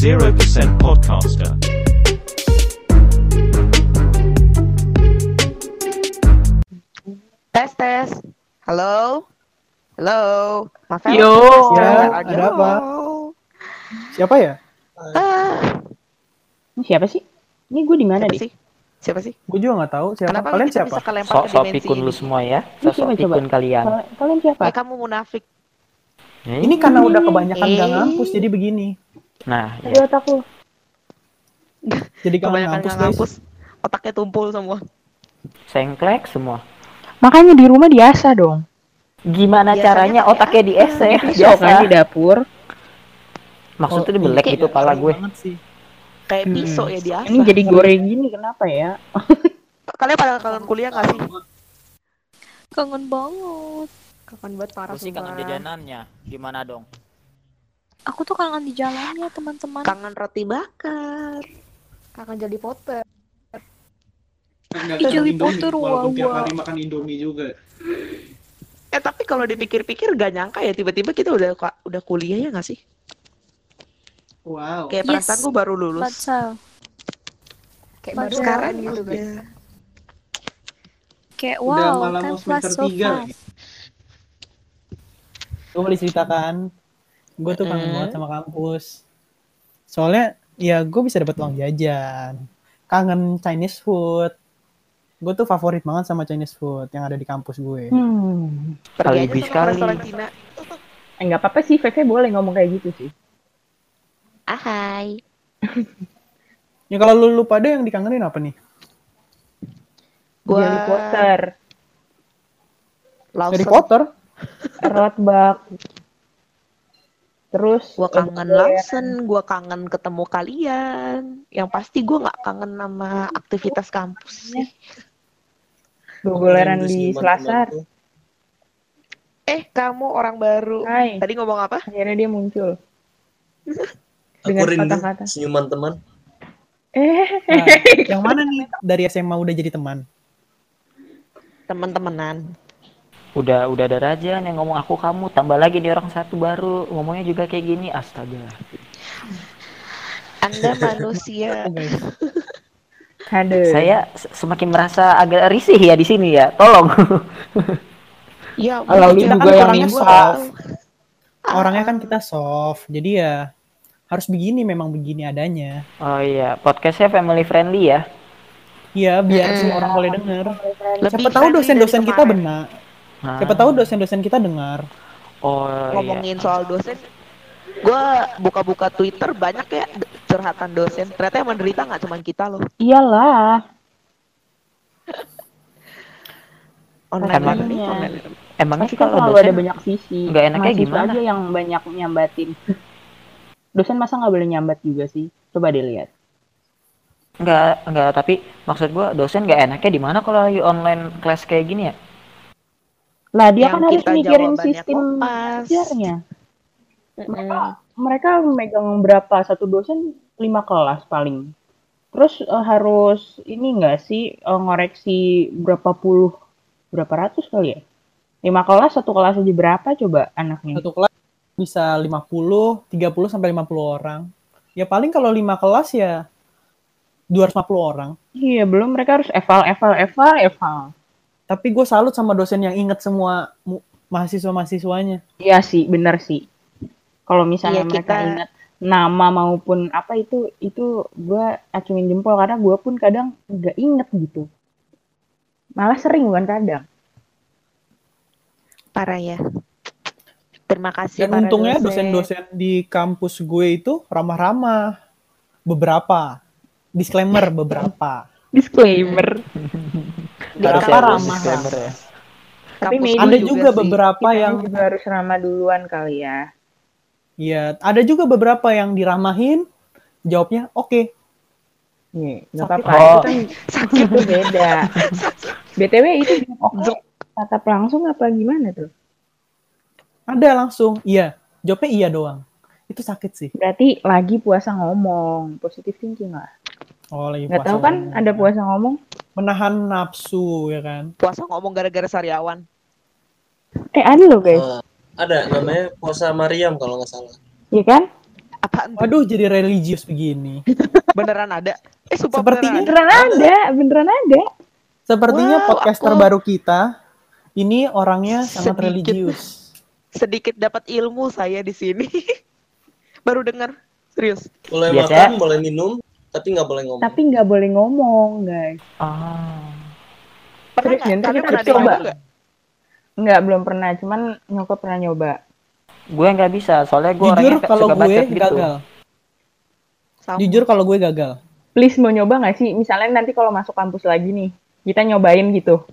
0% Podcaster. Tes tes. Halo. Halo. Mas Fel, Yo. Ya, ada apa? Siapa ya? Ah, Ini siapa sih? Ini gue di mana sih? Siapa sih? Gue juga nggak tahu siapa. Kenapa Kalian siapa? Sok-sok dimensi pikun lu semua ya. Siapa coba? pikun kalian. Kal- Kalian siapa? Eh, kamu munafik. Eh, Ini karena udah kebanyakan Eh. nggak ngampus jadi begini. Nah, Tadi ya. otakku. Jadi Kebanyakan ngampus ngampus. Otaknya tumpul semua. sengklek semua. Makanya di rumah diasah dong. Gimana Biasanya caranya otaknya di es ya? Di dapur. Maksudnya Oh, dibelek iya. gitu pala gue. Banget sih. Kayak Hmm. pisau ya di Ini jadi goreng gini kenapa ya? Kalian pada kangen kuliah gak sih? Kangen banget. Kangen banget parah Gue sih kangen jajanannya. Gimana dong? Aku tuh kangen di jalannya teman-teman. Kangen roti bakar. Kangen jadi poter. Nggak Ih, kangen Joey Indomie, Potter, wow, tiap hari makan Indomie juga. Eh tapi kalau dipikir-pikir gak nyangka ya tiba-tiba kita udah udah kuliah ya gak sih? Wow. Kayak Yes. perasaan gue baru lulus. Baca. Kayak baru sekarang gitu guys. Kayak Udah wow, malah time mau flies semester so tiga fast. boleh ceritakan. Gue tuh kangen banget sama kampus. Soalnya ya gue bisa dapat uang jajan. Kangen Chinese food. Gue tuh favorit banget sama Chinese food yang ada di kampus gue. Hmm. Pergi aja sama sekali. restoran Cina. Eh nggak apa-apa sih, Veve boleh ngomong kayak gitu sih. Ahai. Ya kalau lu, lu pada yang dikangenin apa nih? Gua Harry Potter. Harry Potter? Rotbak. Terus Gua kangen eh, Lawson, gua kangen ketemu kalian. Yang pasti gua nggak kangen sama aktivitas kampus sih. Gogoleran Rindu di Selasar. Eh, kamu orang baru. Hai, Tadi ngomong apa? akhirnya dia muncul. Aku Dengan rindu kata-kata. senyuman teman. Eh, Nah, yang mana nih dari SMA udah jadi teman? Teman-temanan. Udah udah ada raja yang ngomong aku kamu tambah lagi di orang satu baru ngomongnya juga kayak gini astaga. Anda manusia. aduh. Saya se- semakin merasa agak risih ya di sini ya. Tolong. ya, kita kita kan juga yang soft. Orangnya kan kita soft. Jadi ya harus begini memang begini adanya. Oh iya, podcastnya family friendly ya. Iya, biar Mm. semua orang boleh denger. Lebih Siapa tahu dosen-dosen kita benar. Nah, Siapa tahu dosen-dosen kita dengar. Oh iya. ngomongin soal dosen. Gua buka-buka Twitter banyak ya curhatan dosen. Ternyata yang menderita nggak cuma kita loh. Iyalah. Online learning, Iya. online. Emangnya Pasti kalau dosen ada banyak sisi. nggak enaknya Mahasiswa gimana? aja yang banyak nyambatin. Dosen masa nggak boleh nyambat juga sih? Coba dilihat. Enggak, enggak, tapi maksud gua dosen nggak enaknya di mana kalau lagi online kelas kayak gini ya? Lah dia Yang kan harus mikirin sistem belajarnya. Mm-mm. Mereka megang berapa? Satu dosen lima kelas paling. Terus eh, harus ini nggak sih eh, ngoreksi berapa puluh, berapa ratus kali ya? Lima kelas, satu kelas aja berapa coba anaknya? Satu kelas bisa 50, 30 sampai 50 orang. Ya paling kalau 5 kelas ya 250 orang. Iya, belum mereka harus eval, eval, eval, eval. Tapi gue salut sama dosen yang inget semua mu- mahasiswa-mahasiswanya. Iya sih, bener sih. Kalau misalnya Iya, mereka kita- ingat nama maupun apa itu, itu gue acungin jempol karena gue pun kadang nggak inget gitu. Malah sering bukan kadang. Parah ya. Terima kasih Dan untungnya dosen-dosen di kampus gue itu ramah-ramah. Beberapa. Disclaimer beberapa. Disclaimer. Di Harus ya, ramah? ya. Tapi Ada juga sih. beberapa Kita yang juga harus ramah duluan kali ya. Iya, ada juga beberapa yang diramahin, jawabnya oke. Iya, nggak Sakit. apa-apa. Oh. Itu kan itu beda. BTW itu oke tatap langsung apa gimana tuh? Ada langsung, iya. Jawabnya iya doang. Itu sakit sih. Berarti lagi puasa ngomong, positif thinking lah. Oh, lagi Nggak puasa tahu kan ngomong. ada puasa ngomong? Menahan nafsu, ya kan. Puasa ngomong gara-gara sariawan. Eh ada loh guys, Eh, ada namanya puasa Mariam kalau nggak salah. Iya kan? Apa? Waduh, jadi religius begini. Beneran ada? Eh, sumpah Sepertinya- beneran Beneran ada, beneran ada. Sepertinya Wow, podcast aku- terbaru kita ini orangnya sangat Sedikit. religius. sedikit dapat ilmu saya di sini. Baru dengar, serius. Boleh Biasa. makan, boleh minum, tapi nggak boleh ngomong. Tapi nggak boleh ngomong, guys. Ah. Pernah nggak? nanti kita coba. nggak? Belum pernah. Cuman nyokap pernah nyoba. Gue nggak bisa, soalnya gue Jujur orangnya kalau suka gue gitu. gagal. Sama. Jujur kalau gue gagal. Please mau nyoba nggak sih? Misalnya nanti kalau masuk kampus lagi nih, kita nyobain gitu.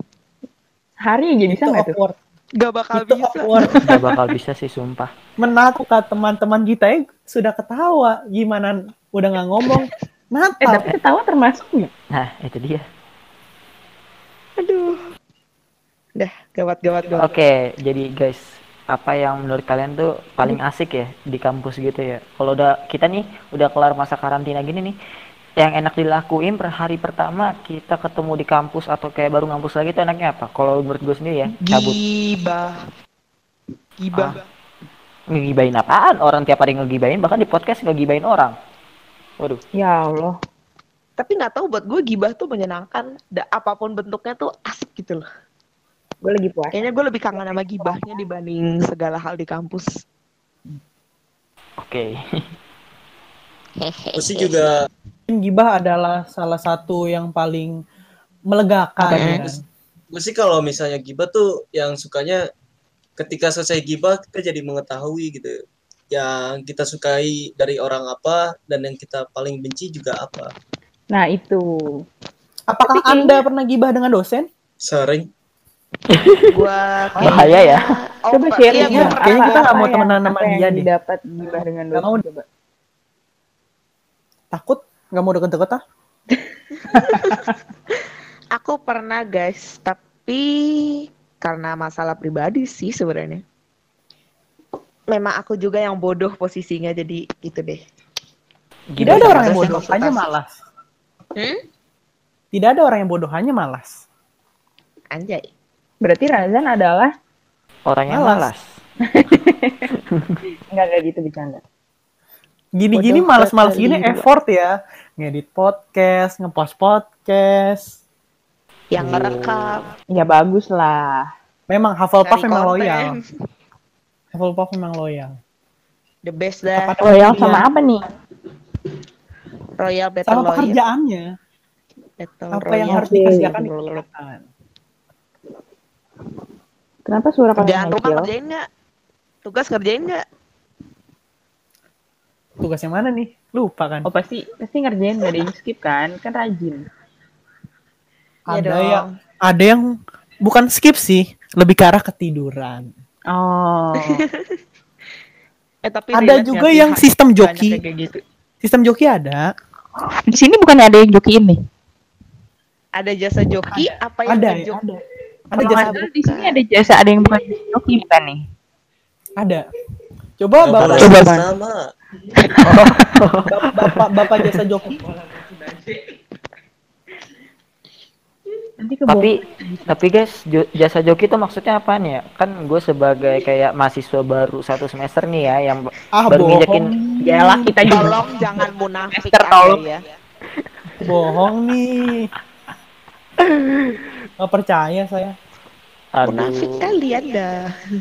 Hari aja bisa Itu nggak tuh? Gak bakal Itu bisa. awkward. Gak bakal bisa sih, sumpah. Menakutkan teman-teman kita yang sudah ketawa. Gimana udah nggak ngomong. Eh, Natal. tapi ketawa termasuk nggak? Nah, itu dia. Aduh. Dah, gawat, gawat, gawat. Oke, jadi guys, apa yang menurut kalian tuh paling asik ya di kampus gitu ya? Kalau udah kita nih udah kelar masa karantina gini nih, yang enak dilakuin per hari pertama kita ketemu di kampus atau kayak baru ngampus lagi tuh enaknya apa? Kalau menurut gue sendiri ya, cabut. Gibah. Gibah. Ngegibain apaan? Orang tiap hari ngegibain, bahkan di podcast ngegibain orang. Waduh, Ya Allah. Tapi nggak tahu buat gue gibah tuh menyenangkan. Da, apa pun bentuknya tuh asik gitu loh. Gue lagi puasa. Kayaknya gue lebih kangen sama gibahnya dibanding segala hal di kampus. oke. Gue sih juga Gibah adalah salah satu yang paling melegakan. Ya. tuh? gue sih kalau misalnya gibah tuh yang sukanya ketika selesai gibah kita jadi mengetahui gitu yang kita sukai dari orang apa dan yang kita paling benci juga apa Nah itu. Apakah Tapi kayaknya- Anda pernah gibah dengan dosen? sering Gue Bahaya ya. Coba Pak, sharing iya, Kayaknya- gua dong. kayaknya kita nggak mau Apa temenan sama dia yang deh. didapat gibah dengan dosen mau. coba. Takut? Nggak mau deket-deket ah? Aku pernah guys, tapi karena masalah pribadi sih sebenarnya. Memang aku juga yang bodoh posisinya jadi gitu deh. Tidak ada orang yang bodoh, hanya malas. Hmm? Tidak ada orang yang bodoh, hanya malas. Anjay. Berarti Razan adalah Orang yang Malas. malas. nggak kayak gitu bercanda. Gini-gini malas-malas gini effort ya. Ngedit podcast, ngepost podcast. Yang ngerekam, Ya bagus lah. Memang Hufflepuff cari memang konten. loyal. Hufflepuff memang loyal. The best dah. Tepat Royal waktunya. sama apa nih? Royal Battle Sama Royale. pekerjaannya. Battle Apa yang Royale. harus dikerjakan dikerjakan. Kenapa suara kalian Kerjaan rumah kerjain nggak? Tugas kerjain nggak? Tugas yang mana nih? Lupa kan? Oh pasti pasti ngerjain gak ada yang skip kan? Kan rajin. Ada dong. yang ada yang bukan skip sih, lebih ke arah ketiduran. Oh. Eh tapi Ada juga yang sistem joki. gitu. Sistem joki ada. Di sini bukannya ada yang jokiin nih? Ada jasa joki apa yang Ada, ngejok? ada. Ada Kalau jasa salah di sini ada jasa ada yang bukan joki bukan nih? ada. Coba bapak, boleh Coba, nama bapak, bapak, bapak jasa joki. Nanti ke Tapi tapi guys, jasa joki itu maksudnya apaan ya? Kan gue sebagai kayak mahasiswa baru satu semester nih ya, yang Ah, baru nginjekin Yalah kita juga. Tolong jangan munafik tolong. ya. Bohong nih. Gak percaya saya. Munafik Aduh, kali Anda.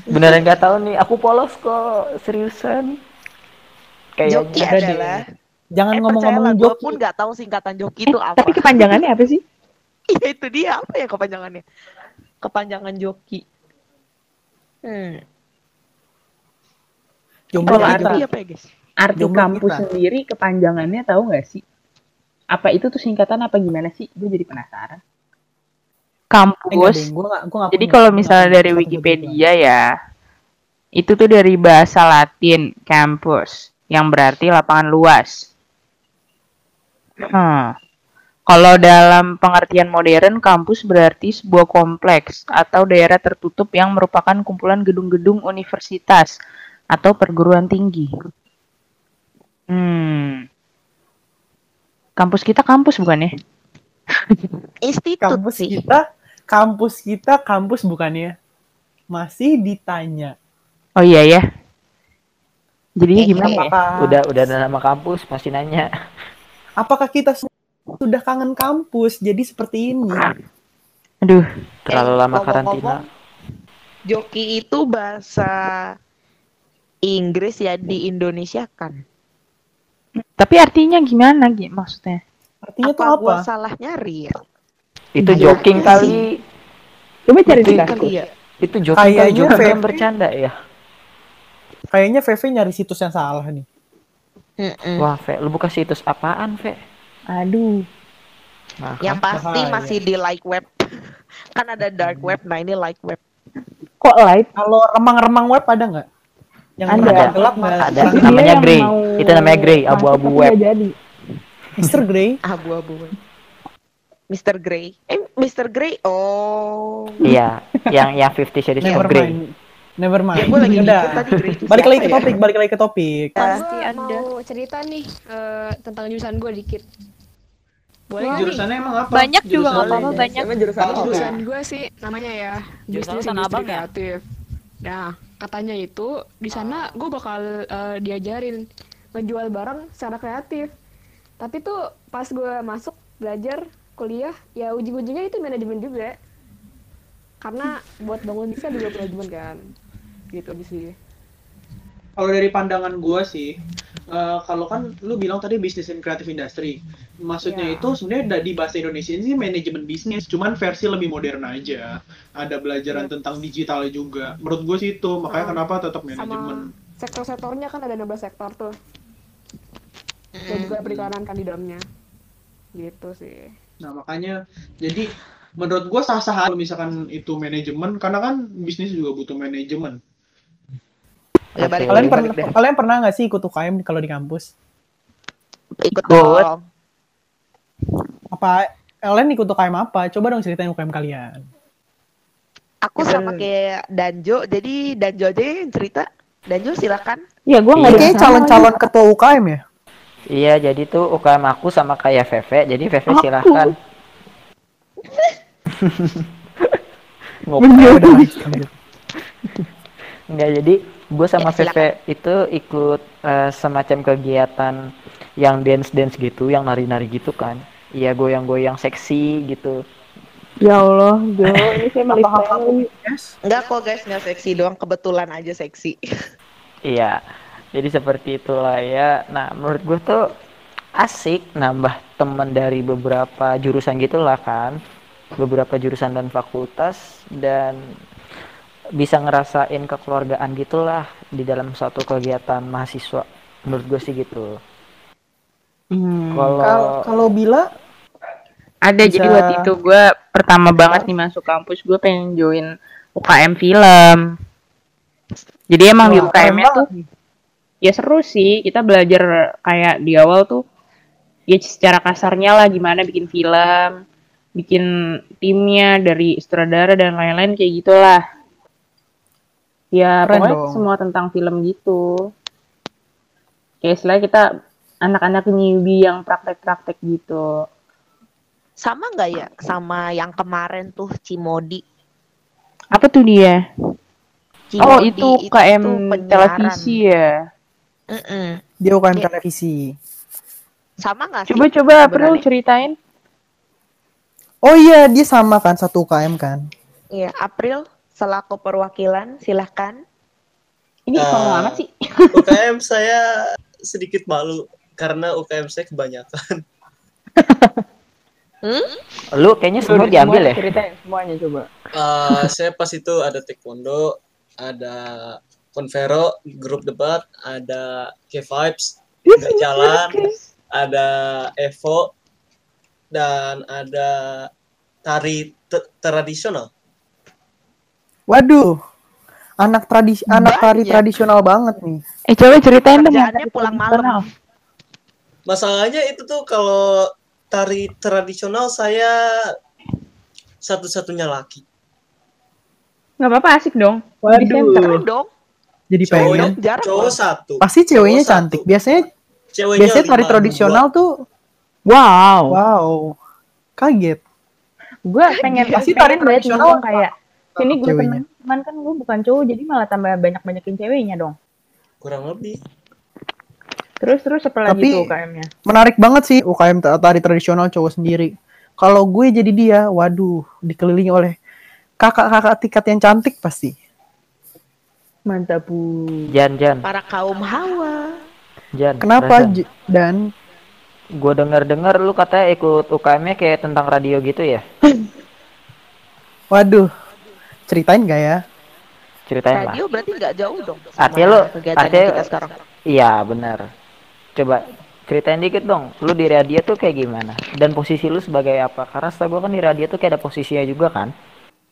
beneran nggak tahu nih. Aku polos kok, seriusan. Joki ada deh. adalah Jangan eh, ngomong-ngomongin percayalah, gua joki. pun nggak tahu singkatan joki Eh, itu apa. tapi kepanjangannya apa sih? Iya itu dia apa ya kepanjangannya? Kepanjangan joki. Hmm. Jomblo joki apa ya guys? Arti Jomblo kampus kita. sendiri kepanjangannya tahu nggak sih? Apa itu tuh singkatan apa gimana sih? Gue jadi penasaran. Eh, Kampus. Gua nggak- gua nggak Jadi kalau misalnya dari Wikipedia ya, itu tuh dari bahasa Latin campus yang berarti lapangan luas. Hmm. Kalau dalam pengertian modern, kampus berarti sebuah kompleks atau daerah tertutup yang merupakan kumpulan gedung-gedung universitas atau perguruan tinggi. Hmm. Kampus kita kampus bukan ya? Institut kampus sih. kita kampus kita kampus bukannya masih ditanya Oh iya ya. Eh, gimana ya? Apakah Udah udah ada nama kampus masih nanya. apakah kita su- sudah kangen kampus jadi seperti ini? Aduh, Terlalu Eh, lama karantina. Joki itu bahasa Inggris ya di Indonesia kan. tapi artinya gimana Gi? maksudnya? Artinya tuh apa apa? gua salah nyari ya? Itu Iya, joking iya kali. Coba cari di kan. Iya. Itu joking kali Kayaknya joking Feb- yang bercanda ya. Kayaknya VV nyari situs yang salah nih. Mm-mm. Wah, Fe, lu buka situs apaan, Fe? Aduh, Nah, Yang pasti bahaya. masih di like web. kan ada dark web, nah ini like web. kok live? Kalau remang-remang web ada nggak? Yang Ada. gelap nggak? Ada. Dia namanya yang Grey. mau Itu namanya Grey, abu-abu web. jadi. Mr. Grey. Abu-abu web. Mr. Grey. Eh, Mr. Grey. Oh. Iya, yang yang Fifty Shades Never of Grey. Never mind. Ya gue lagi Udah. tadi Grey itu Balik lagi ke ya? topik, balik lagi ke topik. Pasti Gua ada. mau cerita nih eh, tentang jurusan gue dikit. Boleh? Jurusannya emang apa? Banyak juga nggak apa-apa banyak. Emang jurusan Apa? Jurusan gue sih namanya ya Jurusan bisnis industri Abang ya? kreatif. Nah katanya itu di sana gue bakal eh, diajarin ngejual barang secara kreatif. Tapi tuh pas gue masuk belajar kuliah ya ujung-ujungnya itu manajemen juga. Karena buat bangun bisa juga manajemen kan. Gitu aja sih. Kalau dari pandangan gua sih, eh, kalau kan lu bilang tadi bisnis and creative industry, maksudnya Iya. itu sebenarnya di bahasa Indonesia ini manajemen bisnis, cuman versi lebih modern aja. Ada belajaran tentang digital juga. Menurut gua sih itu, makanya Ah, kenapa tetap manajemen. Sektor-sektornya kan ada 16 sektor tuh. Dan juga perikanan kan di dalamnya. Gitu sih. Nah makanya jadi menurut gua sah-sah kalau misalkan itu manajemen, karena kan bisnis juga butuh manajemen. Ya, balik, Kalian balik, pernah balik deh. kalian pernah nggak sih ikut UKM kalau di kampus? Ikut Ikut. Apa kalian ikut UKM apa? Coba dong ceritain UKM kalian. Aku sama kayak Danjo, jadi Danjo aja yang cerita. Danjo silakan. Ya gue Iya. nggak kayak calon-calon ketua UKM ya? Iya, jadi tuh UKM aku sama kayak Veve. Jadi Veve Aku. silahkan. Ngop- Udah. Enggak, jadi gue sama Ya, silakan. Veve itu ikut eh, semacam kegiatan yang dance-dance gitu, yang nari-nari gitu kan. Iya, goyang-goyang seksi gitu. Ya Allah, Jo, ini saya melipir. Enggak kok guys, enggak seksi doang. Kebetulan aja seksi. Iya, jadi seperti itulah ya. Nah, menurut gue tuh asik nambah teman dari beberapa jurusan gitulah kan, beberapa jurusan dan fakultas dan bisa ngerasain kekeluargaan gitulah di dalam suatu kegiatan mahasiswa. Menurut gue sih gitu. Hmm. Kalau Bila Ada Bisa- jadi waktu itu gue pertama banget nih masuk kampus gue pengen join UKM film. Jadi emang di Wah, UKM-nya keren tuh ya seru sih kita belajar kayak di awal tuh ya secara kasarnya lah gimana bikin film, bikin timnya dari sutradara dan lain-lain kayak gitulah. Ya Keren pokoknya dong. semua tentang film gitu. Kayak istilahnya kita anak-anak newbie yang praktek-praktek gitu. Sama nggak ya sama yang kemarin tuh Cimodi? Apa tuh dia? Oh Cimodi itu KM penyiaran. televisi ya. Mm-mm. dia UKM Iya. televisi. Sama nggak sih? Coba-coba perlu ceritain. Oh iya, dia sama kan satu UKM kan? Iya, April selaku perwakilan silahkan. Ini Ah. kalau amat sih. UKM saya sedikit malu karena UKM saya kebanyakan. lu kayaknya semua diambil ya. Ceritain semuanya coba. Eh, saya pas itu ada taekwondo, ada konvero, grup debat, ada K-Vibes, nggak jalan, ada Evo, dan ada tari tradisional. Waduh, anak tradisi, anak tari tradisional banget nih. Eh coba ceritain dong. Kerjaannya pulang malam. Masalahnya itu tuh kalau tari tradisional saya satu-satunya laki. Nggak apa-apa asik dong. Waduh. Keren dong. Jadi pengen. Cowok satu, Pasti ceweknya Cowok cantik. satu. Biasanya ceweknya biasanya tari lima, tradisional tuh Wow. wow. Kaget. Gue pengen Pasti pengen tari banget tradisional kayak sini gue temen cuman kan gue bukan cowok jadi malah tambah banyak banyakin ceweknya dong. kurang lebih. Terus terus apa lagi Tapi- tuh UKM-nya? Menarik banget sih UKM ta- tari tradisional cowok sendiri. Kalau gue jadi dia, waduh, dikelilingi oleh kakak-kakak tingkat yang cantik pasti. Mantap bu. Jan, Jan, Para kaum hawa. Jan. Kenapa? Jan. J- Dan Gue denger-dengar lu katanya ikut UKM-nya kayak tentang radio gitu ya? waduh, ceritain gak ya? Ceritain lah. Radio berarti nggak jauh dong. Artinya lu, yang artinya, kita sekarang. iya benar. Coba ceritain dikit dong, lu di radio tuh kayak gimana? Dan posisi lu sebagai apa? Karena setahu gue kan di radio tuh kayak ada posisinya juga kan?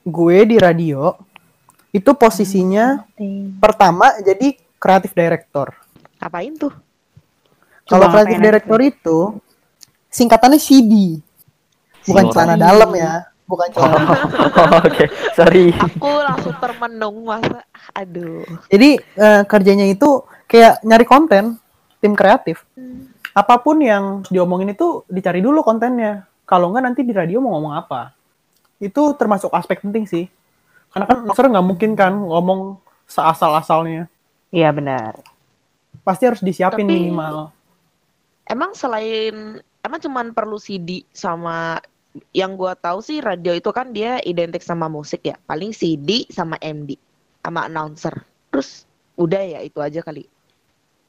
Gue di radio itu posisinya pertama jadi kreatif director. Apain tuh? Kalau kreatif director itu singkatannya CD. Bukan celana dalam ya, bukan celana. Oh, Oke, sorry. Aku langsung termenung masa. Aduh. Jadi eh, kerjanya itu kayak nyari konten, tim kreatif. Apa pun yang diomongin itu dicari dulu kontennya. Kalau nggak nanti di radio mau ngomong apa. Itu termasuk aspek penting sih. Karena kan announcer nggak mungkin kan ngomong seasal-asalnya. Iya benar. Pasti harus disiapin Tapi- minimal. Emang selain emang cuman perlu CD sama yang gua tahu sih radio itu kan dia identik sama musik ya. Paling CD sama MD sama announcer. Terus udah ya itu aja kali.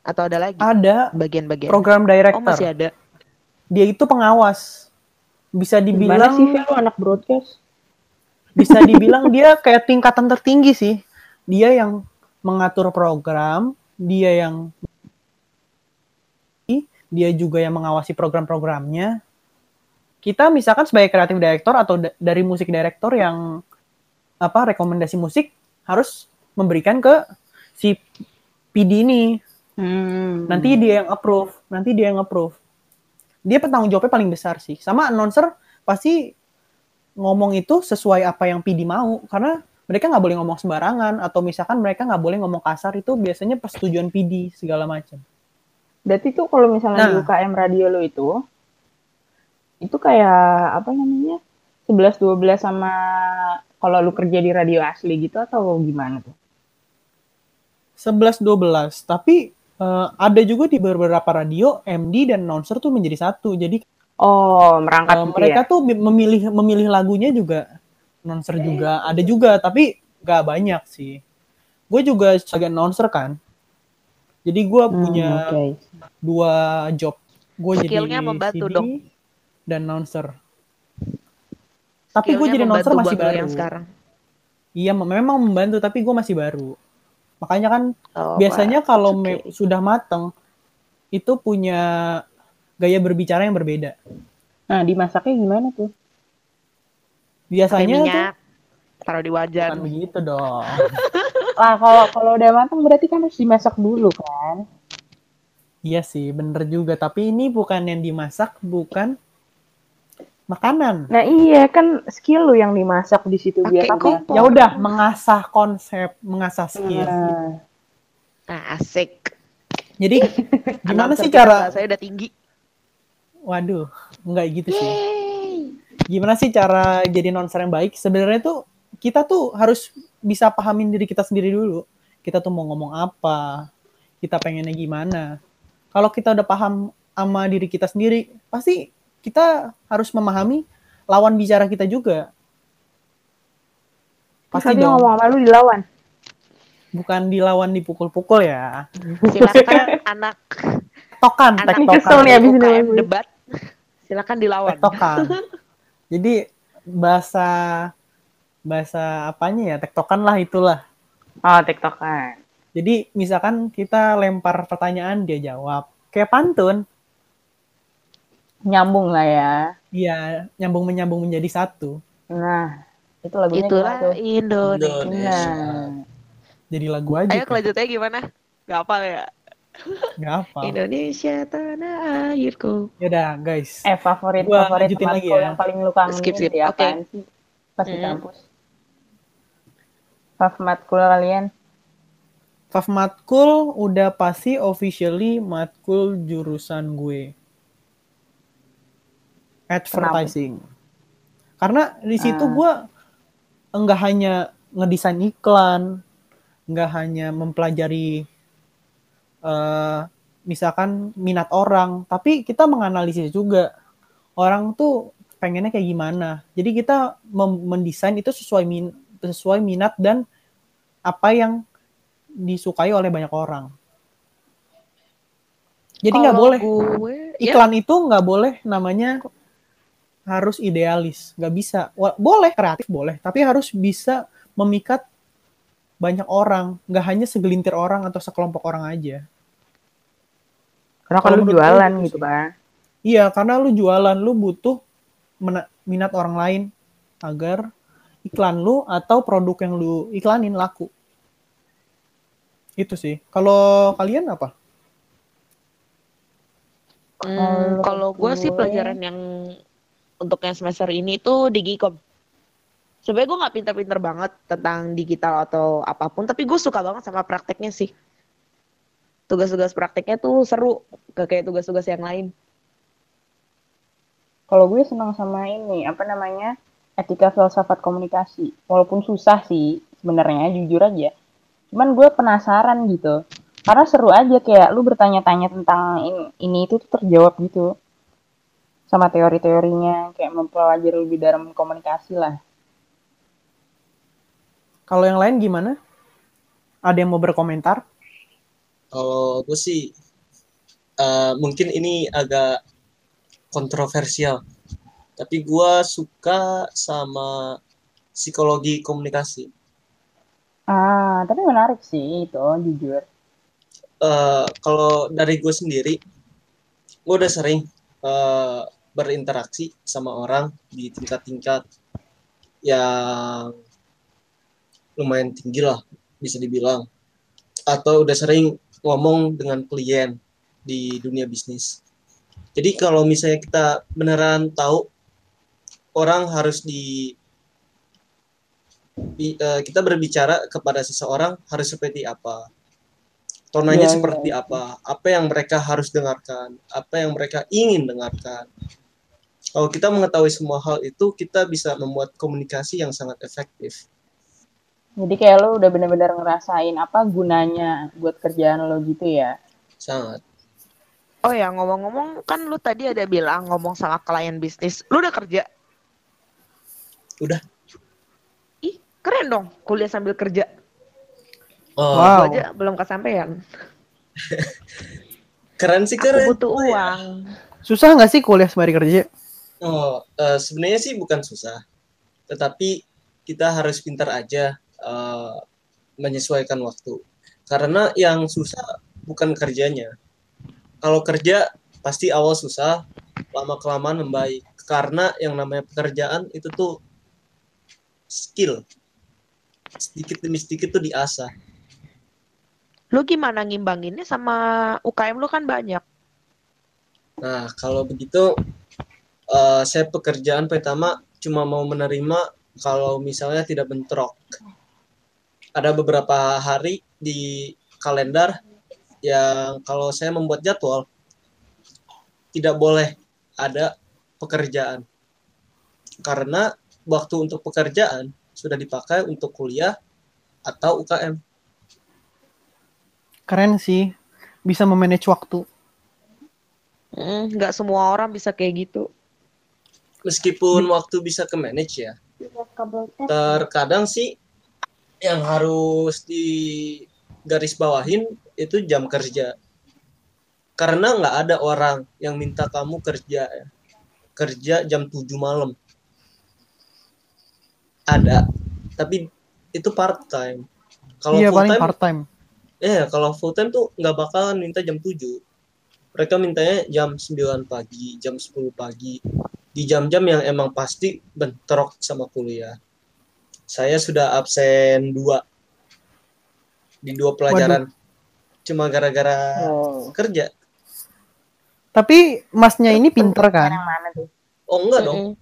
Atau ada lagi Ada bagian-bagian? program Oh director. masih ada. Dia itu pengawas. Bisa Gimana dibilang sih lu anak broadcast? bisa dibilang dia kayak tingkatan tertinggi sih. Dia yang mengatur program, dia yang dia juga yang mengawasi program-programnya. Kita misalkan sebagai kreatif director atau da- dari musik director yang apa rekomendasi musik harus memberikan ke si PD ini. Hmm. Nanti dia yang approve, nanti dia yang approve. Dia petanggung jawabnya paling besar sih. Sama announcer pasti ngomong itu sesuai apa yang PD mau karena mereka nggak boleh ngomong sembarangan atau misalkan mereka nggak boleh ngomong kasar itu biasanya persetujuan PD segala macam. Berarti tuh kalau misalnya di Nah. UKM radio lo itu itu kayak apa namanya? 11 12 sama kalau lu kerja di radio asli gitu atau gimana tuh? 11 12 tapi eh, ada juga di beberapa radio MD dan announcer tuh menjadi satu. Jadi Oh, merangkap eh, gitu mereka ya. tuh memilih memilih lagunya juga announcer juga ada juga tapi nggak banyak sih. Gue juga sebagai announcer kan. Jadi gue Hmm, punya oke. dua job. Gue jadi Skillnya membantu CD dong. Dan announcer. Tapi gue jadi announcer masih baru. yang sekarang. Iya, mem- memang membantu tapi gue masih baru. Makanya kan Oh, biasanya Pak. kalau me- sudah mateng itu punya gaya berbicara yang berbeda. Nah, dimasaknya gimana tuh? Biasanya tuh taruh di wajan. bukan begitu dong. Lah, kalau kalau udah matang berarti kan harus dimasak dulu kan? iya sih, bener juga. Tapi ini bukan yang dimasak, bukan makanan. Nah, iya kan skill lu yang dimasak di situ Pakai biar. Ya udah, mengasah konsep, mengasah skill. Nah, Nah, asik. Jadi gimana sih cara? Saya udah tinggi. Waduh, nggak gitu sih. Yeay. Gimana sih cara jadi announcer yang baik? Sebenarnya tuh kita tuh harus bisa pahamin diri kita sendiri dulu. Kita tuh mau ngomong apa, kita pengennya gimana. Kalau kita udah paham sama diri kita sendiri, pasti kita harus memahami lawan bicara kita juga. Pasti dong, ngomong sama lu dilawan. bukan dilawan dipukul-pukul ya. Silakan anak Tokan, anak Ini kesel nih abis ini. Debat. Silakan dilawan. tektokan. Jadi bahasa bahasa apanya ya tektokan lah itulah. Oh, tiktokan. Jadi misalkan kita lempar pertanyaan dia jawab kayak pantun, Nyambung lah ya. iya nyambung menyambung menjadi satu. Nah, itu lagunya Itulah gimana tuh? Indonesia. Indonesia. Nah, Jadi lagu aja. Ayo kelanjutannya gimana? Gak apa ya? Nggak apa. Indonesia tanah airku. Yaudah guys. eh favorit Gua favorit lanjutin lagi matkul ya. yang paling lu kangenin Skip, skip. Oke. apaan sih? Pas di Hmm. kampus. Fav matkul kalian? Fav matkul udah pasti officially matkul jurusan gue. Advertising. Karena di situ Ah. gue enggak hanya ngedesain iklan, enggak hanya mempelajari eh, misalkan minat orang, tapi kita menganalisis juga orang tuh pengennya kayak gimana. Jadi kita mendesain itu sesuai min sesuai minat dan apa yang disukai oleh banyak orang. Jadi nggak boleh gue, ya iklan itu nggak boleh namanya harus idealis, nggak bisa. Boleh kreatif boleh, tapi harus bisa memikat banyak orang, nggak hanya segelintir orang atau sekelompok orang aja. Karena Kalau lu jualan gitu gitu. Bang. Iya, karena lu jualan, lu butuh minat orang lain agar iklan lu atau produk yang lu iklanin laku. Itu sih. Kalau kalian apa? Hmm, kalau gue sih pelajaran yang untuk yang semester ini tuh di Gikom. Sebenarnya gue nggak pinter-pinter banget tentang digital atau apa pun, tapi gue suka banget sama prakteknya sih. Tugas-tugas prakteknya tuh seru, gak kayak tugas-tugas yang lain. Kalau gue senang sama ini, apa namanya? Etika filsafat komunikasi. Walaupun susah sih sebenarnya, jujur aja. Cuman gue penasaran gitu. Karena seru aja kayak lu bertanya-tanya tentang ini, ini itu tuh terjawab gitu. Sama teori-teorinya, kayak mempelajari lebih dalam komunikasi lah. Kalau yang lain gimana? Ada yang mau berkomentar? Kalau gue sih eh, mungkin ini agak kontroversial, tapi gue suka sama psikologi komunikasi. Ah, tapi menarik sih itu, jujur. Eh, kalau dari gue sendiri, gue udah sering eh, berinteraksi sama orang di tingkat-tingkat yang lumayan tinggi lah, bisa dibilang. Atau udah sering ngomong dengan klien di dunia bisnis. Jadi kalau misalnya kita beneran tahu orang harus di eh, kita berbicara kepada seseorang harus seperti apa? Tonanya Iya, iya, seperti apa? Apa yang mereka harus dengarkan? Apa yang mereka ingin dengarkan kalau kita mengetahui semua hal itu kita bisa membuat komunikasi yang sangat efektif Jadi kayak lu udah bener-bener ngerasain apa gunanya buat kerjaan lo gitu ya. sangat Oh ya ngomong-ngomong kan lu tadi ada bilang ngomong sama klien bisnis, lu udah kerja? Udah. Ih keren dong kuliah sambil kerja. oh Wow. aja belum kesampaian. keren sih Aku keren butuh uang. Susah nggak sih kuliah sembari kerja? Oh, eh, sebenarnya sih bukan susah, tetapi kita harus pintar aja eh, menyesuaikan waktu. Karena yang susah bukan kerjanya. Kalau kerja pasti awal susah, lama kelamaan membaik. Karena yang namanya pekerjaan itu tuh skill. Sedikit demi sedikit tuh diasah. Lu gimana ngimbanginnya sama UKM lu kan banyak. Nah, kalau begitu eh, saya pekerjaan pertama cuma mau menerima kalau misalnya tidak bentrok. Ada beberapa hari di kalender yang kalau saya membuat jadwal tidak boleh ada pekerjaan. Karena waktu untuk pekerjaan sudah dipakai untuk kuliah atau UKM. Keren sih. Bisa memanage waktu. Hmm, nggak semua orang bisa kayak gitu. Meskipun waktu bisa ke manage ya, terkadang sih yang harus di garis bawahin itu jam kerja. Karena nggak ada orang yang minta kamu kerja ya. kerja jam 7 malam. Ada tapi itu part time. Kalau iya full paling time part time. eh kalau full time tuh nggak bakalan minta jam 7 mereka mintanya jam 9 pagi jam 10 pagi di jam-jam yang emang pasti bentrok sama kuliah saya sudah absen dua di dua pelajaran cuma gara-gara Oh. kerja Tapi masnya ini pinter kan? Yang mana tuh? oh enggak dong Mm-mm.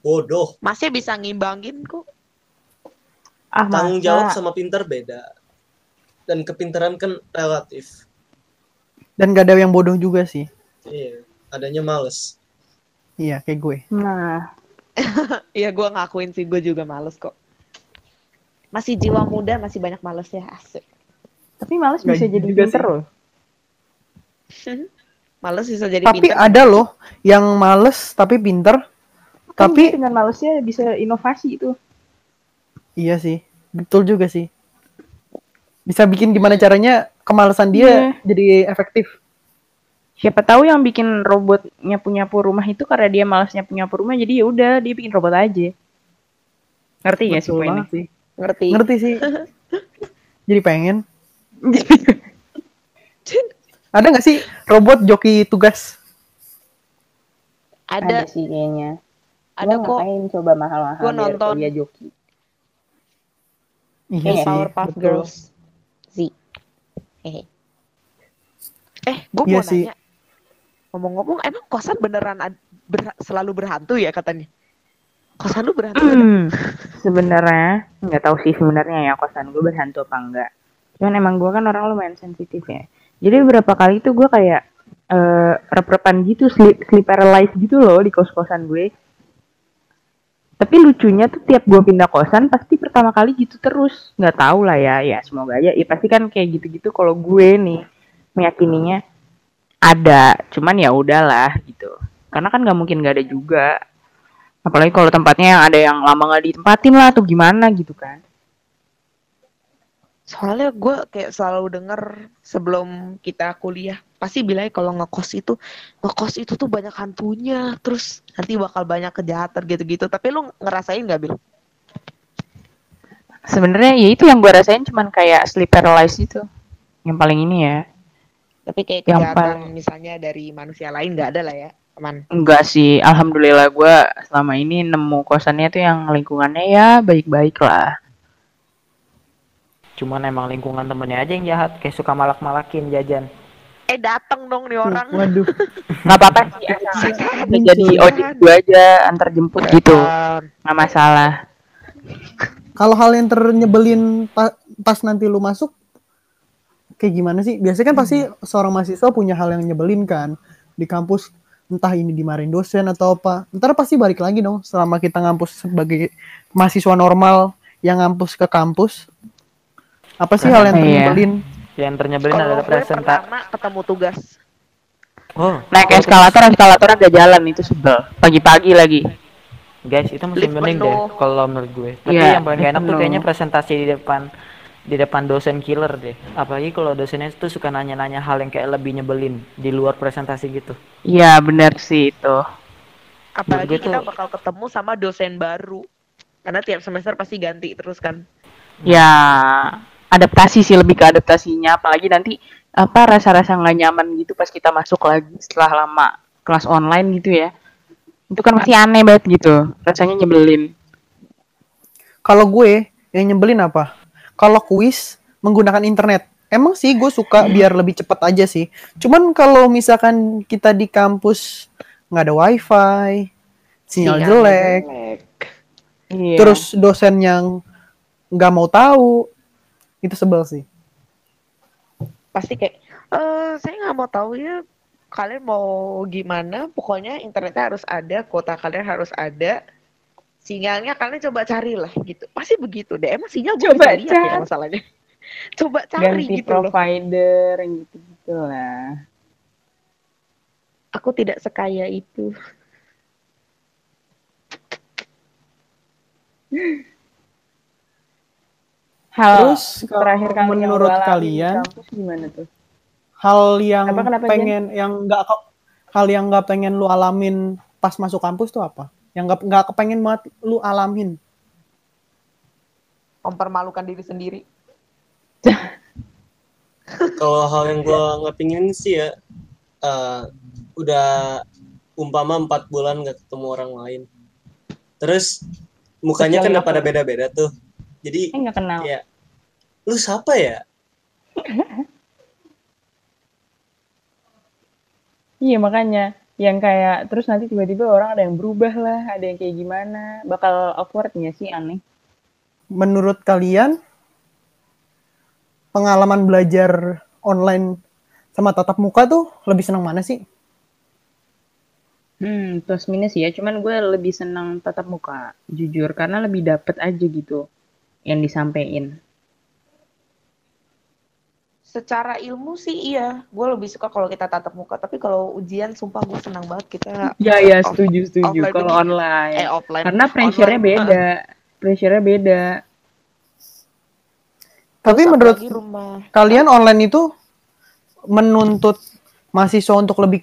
bodoh Masnya bisa ngimbangin kok. Ah, tanggung masa? jawab sama pintar beda dan kepintaran kan relatif Dan gak ada yang bodoh juga sih. iya adanya males Iya, kayak gue. Nah, Iya gue ngakuin sih gue juga males kok. Masih jiwa muda masih banyak males ya asik. tapi males Nggak bisa jadi juga pinter loh. Males bisa jadi Tapi pintar. ada loh yang males tapi pinter. Kan Tapi dengan malesnya bisa inovasi itu. iya sih, betul juga sih. Bisa bikin gimana caranya kemalasan dia jadi efektif. Siapa tahu yang bikin robotnya punya rumah itu karena dia malasnya punya rumah jadi ya udah dia bikin robot aja. Ngerti gak sih poinnya? sih. Ngerti. Ngerti sih. jadi pengen. Ada nggak sih robot joki tugas? Ada Ada sih kayaknya. ada Gua kok ngapain coba mahal-mahal Gua nonton. kuliah joki. Iya Iya, sih. Powerpuff betul. Girls. Z. Hehe. Eh, gue Iya mau sih. nanya. Ngomong-ngomong, emang kosan beneran berha- selalu berhantu ya katanya? Kosan lu berhantu? Hmm, sebenarnya nggak tahu sih sebenarnya ya kosan gue berhantu apa enggak. Cuman emang gue kan orang lumayan sensitif ya. Jadi beberapa kali tuh gue kayak eh rep-repan gitu, sleep, sleep paralyzed gitu loh di kos-kosan gue. Tapi lucunya tuh tiap gue pindah kosan pasti pertama kali gitu terus. Nggak tahu lah ya, ya semoga aja. Ya pasti kan kayak gitu-gitu kalau gue nih meyakininya ada, cuman ya udahlah gitu. Karena kan nggak mungkin nggak ada juga apalagi kalau tempatnya yang ada yang lama nggak ditempatin lah atau gimana gitu kan Soalnya gue kayak selalu denger sebelum kita kuliah pasti bilangnya kalau ngekos itu ngekos itu tuh banyak hantunya, terus nanti bakal banyak kejahatan gitu-gitu. Tapi lu ngerasain nggak bil? sebenarnya ya itu yang gue rasain cuman kayak sleep paralysis itu yang paling ini ya Tapi kayak Yang kejahatan paling- misalnya dari manusia lain nggak ada lah ya, aman. enggak sih alhamdulillah gue selama ini nemu kosannya tuh yang lingkungannya ya baik-baik lah Cuman emang lingkungan temennya aja yang jahat, kayak suka malak-malakin jajan. Eh dateng dong nih orang. Waduh. nggak apa-apa sih asal udah jadi ojek gue aja antar jemput gitu nggak masalah Kalau hal yang ternyebelin pa- pas nanti lu masuk kayak gimana sih? Biasanya kan pasti seorang mahasiswa punya hal yang nyebelin kan di kampus entah ini dimarahin dosen atau apa. Ntar pasti balik lagi dong selama kita ngampus sebagai mahasiswa normal yang ngampus ke kampus. Apa sih hal yang Iya. ternyebelin? Yang ternyebelin Kalau adalah presentasi. pertama ketemu tugas. Oh, naik eskalator eskalator agak jalan itu sebel pagi-pagi lagi guys, itu masih Lift mending deh kalau menurut gue. Tapi Iya, yang paling gak enak tuh kayaknya presentasi di depan di depan dosen killer deh. Apalagi kalau dosennya tuh suka nanya-nanya hal yang kayak lebih nyebelin di luar presentasi gitu. iya benar sih itu Apalagi gue tuh- kita bakal ketemu sama dosen baru. Karena tiap semester pasti ganti terus kan. ya adaptasi sih lebih ke adaptasinya apalagi nanti apa rasa-rasa nggak nyaman gitu pas kita masuk lagi setelah lama kelas online gitu ya itu kan pasti aneh banget gitu rasanya nyebelin Kalau gue yang nyebelin apa? Kalau kuis menggunakan internet. Emang sih gue suka biar lebih cepat aja sih. Cuman kalau misalkan kita di kampus nggak ada wifi, sinyal Sinyalnya jelek, iya terus dosen yang nggak mau tahu, itu sebel sih. Pasti kayak, eh saya nggak mau tahu ya kalian mau gimana. Pokoknya internetnya harus ada, kuota kalian harus ada. Sinyalnya kalian coba carilah gitu. Pasti begitu deh. Emang sinyal gue Coba bisa lihat ya masalahnya. coba cari ganti gitu loh. provider gitu gitu lah Aku tidak sekaya itu. hal Terus terakhir kali menurut kalian, kampus gimana tuh hal yang Apa, kenapa, Jen? pengen yang nggak ke- hal yang nggak pengen lu alamin pas masuk kampus tuh apa? Yang nggak nggak kepengen banget lu alamin. Mempermalukan diri sendiri. Kalau hal yang gua nggak pingin sih ya, eh, udah umpama empat bulan nggak ketemu orang lain. Terus mukanya kan udah pada beda-beda tuh. Jadi eh nggak kenal ya, lu siapa ya? Iya makanya yang kayak terus nanti tiba-tiba orang ada yang berubah lah, ada yang kayak gimana, bakal awkwardnya sih aneh. Menurut kalian pengalaman belajar online sama tatap muka tuh lebih senang mana sih? Hmm, plus minus ya, cuman gue lebih senang tatap muka, jujur karena lebih dapet aja gitu yang disampaikan. Secara ilmu sih iya, gue lebih suka kalau kita tatap muka. Tapi kalau ujian, sumpah gue senang banget kita Ya ya off- setuju setuju kalau begini. online. eh offline. Karena pressure-nya beda. Pressure-nya beda. Tapi Terus menurut rumah kalian online itu menuntut mahasiswa untuk lebih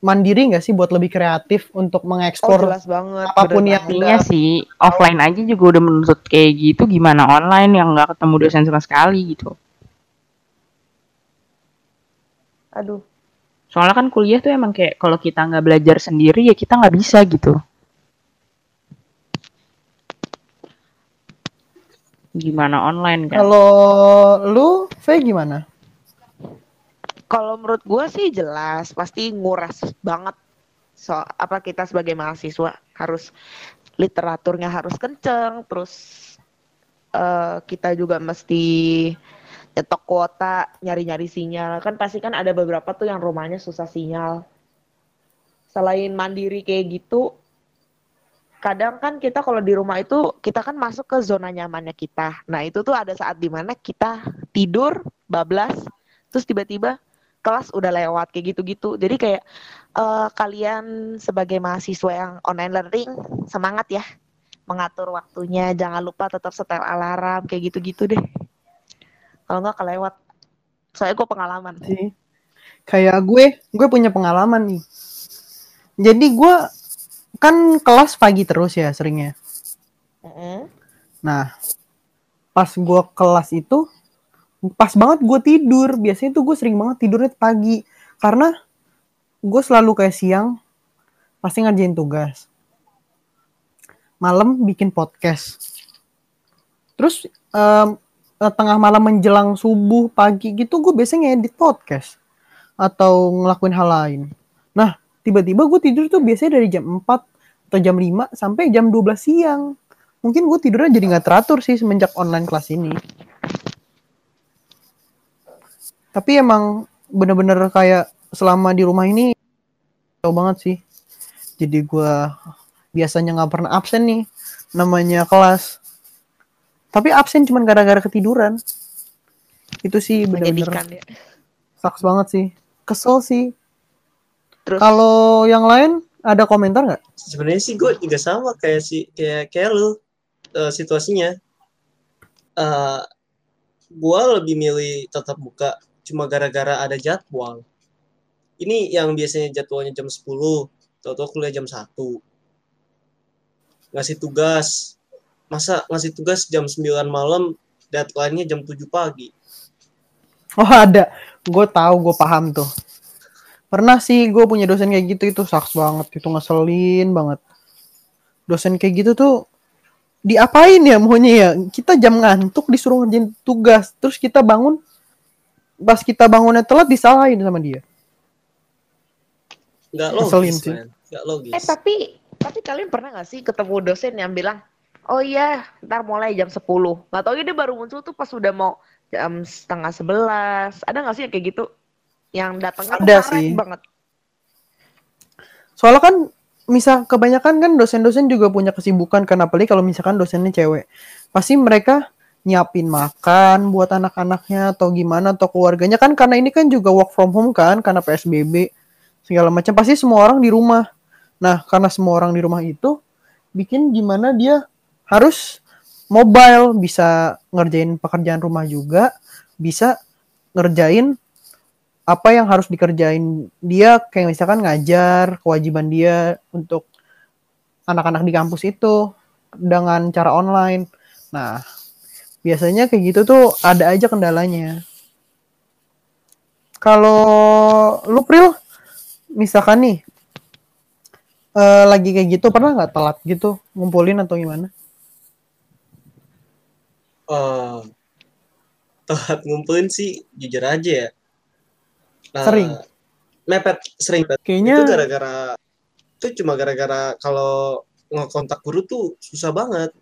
mandiri nggak sih buat lebih kreatif untuk Oh mengeksplor jelas banget. apa pun yang. Intinya sih offline aja juga udah menuntut kayak gitu gimana online yang nggak ketemu dosen sama sekali gitu. Aduh, Soalnya kan kuliah tuh emang kayak kalau kita nggak belajar sendiri ya kita nggak bisa gitu. Gimana online kan? kalau lu V gimana? kalau menurut gue sih jelas pasti nguras banget so apa kita sebagai mahasiswa harus literaturnya harus kenceng terus eh, kita juga mesti nyetok kuota nyari-nyari sinyal kan pasti kan ada beberapa tuh yang rumahnya susah sinyal selain mandiri kayak gitu kadang kan kita kalau di rumah itu kita kan masuk ke zona nyamannya kita nah itu tuh ada saat di mana kita tidur bablas terus tiba-tiba kelas udah lewat kayak gitu-gitu. Jadi kayak eh, kalian sebagai mahasiswa yang online learning semangat ya mengatur waktunya. Jangan lupa tetap setel alarm kayak gitu-gitu deh. Kalau nggak kelewat. Soalnya gue pengalaman. sih. Kayak gue gue punya pengalaman nih. Jadi gue kan kelas pagi terus ya seringnya. Mm-mm. nah pas gue kelas itu pas banget gue tidur. Biasanya tuh gue sering banget tidurnya pagi. Karena gue selalu kayak siang pasti ngerjain tugas. Malam bikin podcast. Terus eh, tengah malam menjelang subuh pagi gitu gue biasanya ngedit podcast atau ngelakuin hal lain. Nah tiba-tiba gue tidur tuh biasanya dari jam 4 atau jam 5 sampai jam 12 siang. Mungkin gue tidurnya jadi nggak teratur sih semenjak online kelas ini. Tapi emang bener-bener kayak selama di rumah ini jauh banget sih. Jadi gue biasanya nggak pernah absen nih namanya kelas tapi absen cuman gara-gara ketiduran. Itu sih bener-bener Menyedihkan ya. saks banget sih. Kesel sih. Terus? Kalau yang lain ada komentar nggak? Sebenarnya sih gue juga sama kayak si kayak kayak lu eh, situasinya. Eh gue lebih milih tetap buka cuma gara-gara ada jadwal. Ini yang biasanya jadwalnya jam 10 tau-tau kuliah jam 1 ngasih tugas masa ngasih tugas jam 9 malam deadline-nya jam 7 pagi Oh ada, gue tahu, gue paham tuh. Pernah sih gue punya dosen kayak gitu itu saks banget, itu ngeselin banget. Dosen kayak gitu tuh diapain ya maunya ya? Kita jam ngantuk disuruh ngerjain tugas, terus kita bangun, pas kita bangunnya telat disalahin sama dia. nggak Ngeselin logis sih. man nggak logis eh tapi tapi kalian pernah nggak sih ketemu dosen yang bilang Oh iya, ntar mulai jam 10. Nggak tau dia baru muncul tuh pas udah mau jam setengah sebelas. Ada nggak sih yang kayak gitu? Yang datangnya tuh Ada sih. banget. Soalnya kan misal kebanyakan kan dosen-dosen juga punya kesibukan kan apalagi kalau misalkan dosennya cewek. Pasti mereka nyiapin makan buat anak-anaknya atau gimana atau keluarganya kan karena ini kan juga work from home kan karena PSBB segala macam pasti semua orang di rumah. Nah, karena semua orang di rumah itu bikin gimana dia harus mobile bisa ngerjain pekerjaan rumah juga, bisa ngerjain apa yang harus dikerjain dia kayak misalkan ngajar kewajiban dia untuk anak-anak di kampus itu dengan cara online. Nah, biasanya kayak gitu tuh ada aja kendalanya. Kalau lu Pril, misalkan nih eh, lagi kayak gitu pernah nggak telat gitu ngumpulin atau gimana? Eh, telat ngumpulin sih jujur aja ya. Eh, Sering. Mepet sering. Kayaknya Itu gara-gara itu cuma gara-gara kalau ngekontak guru tuh susah banget.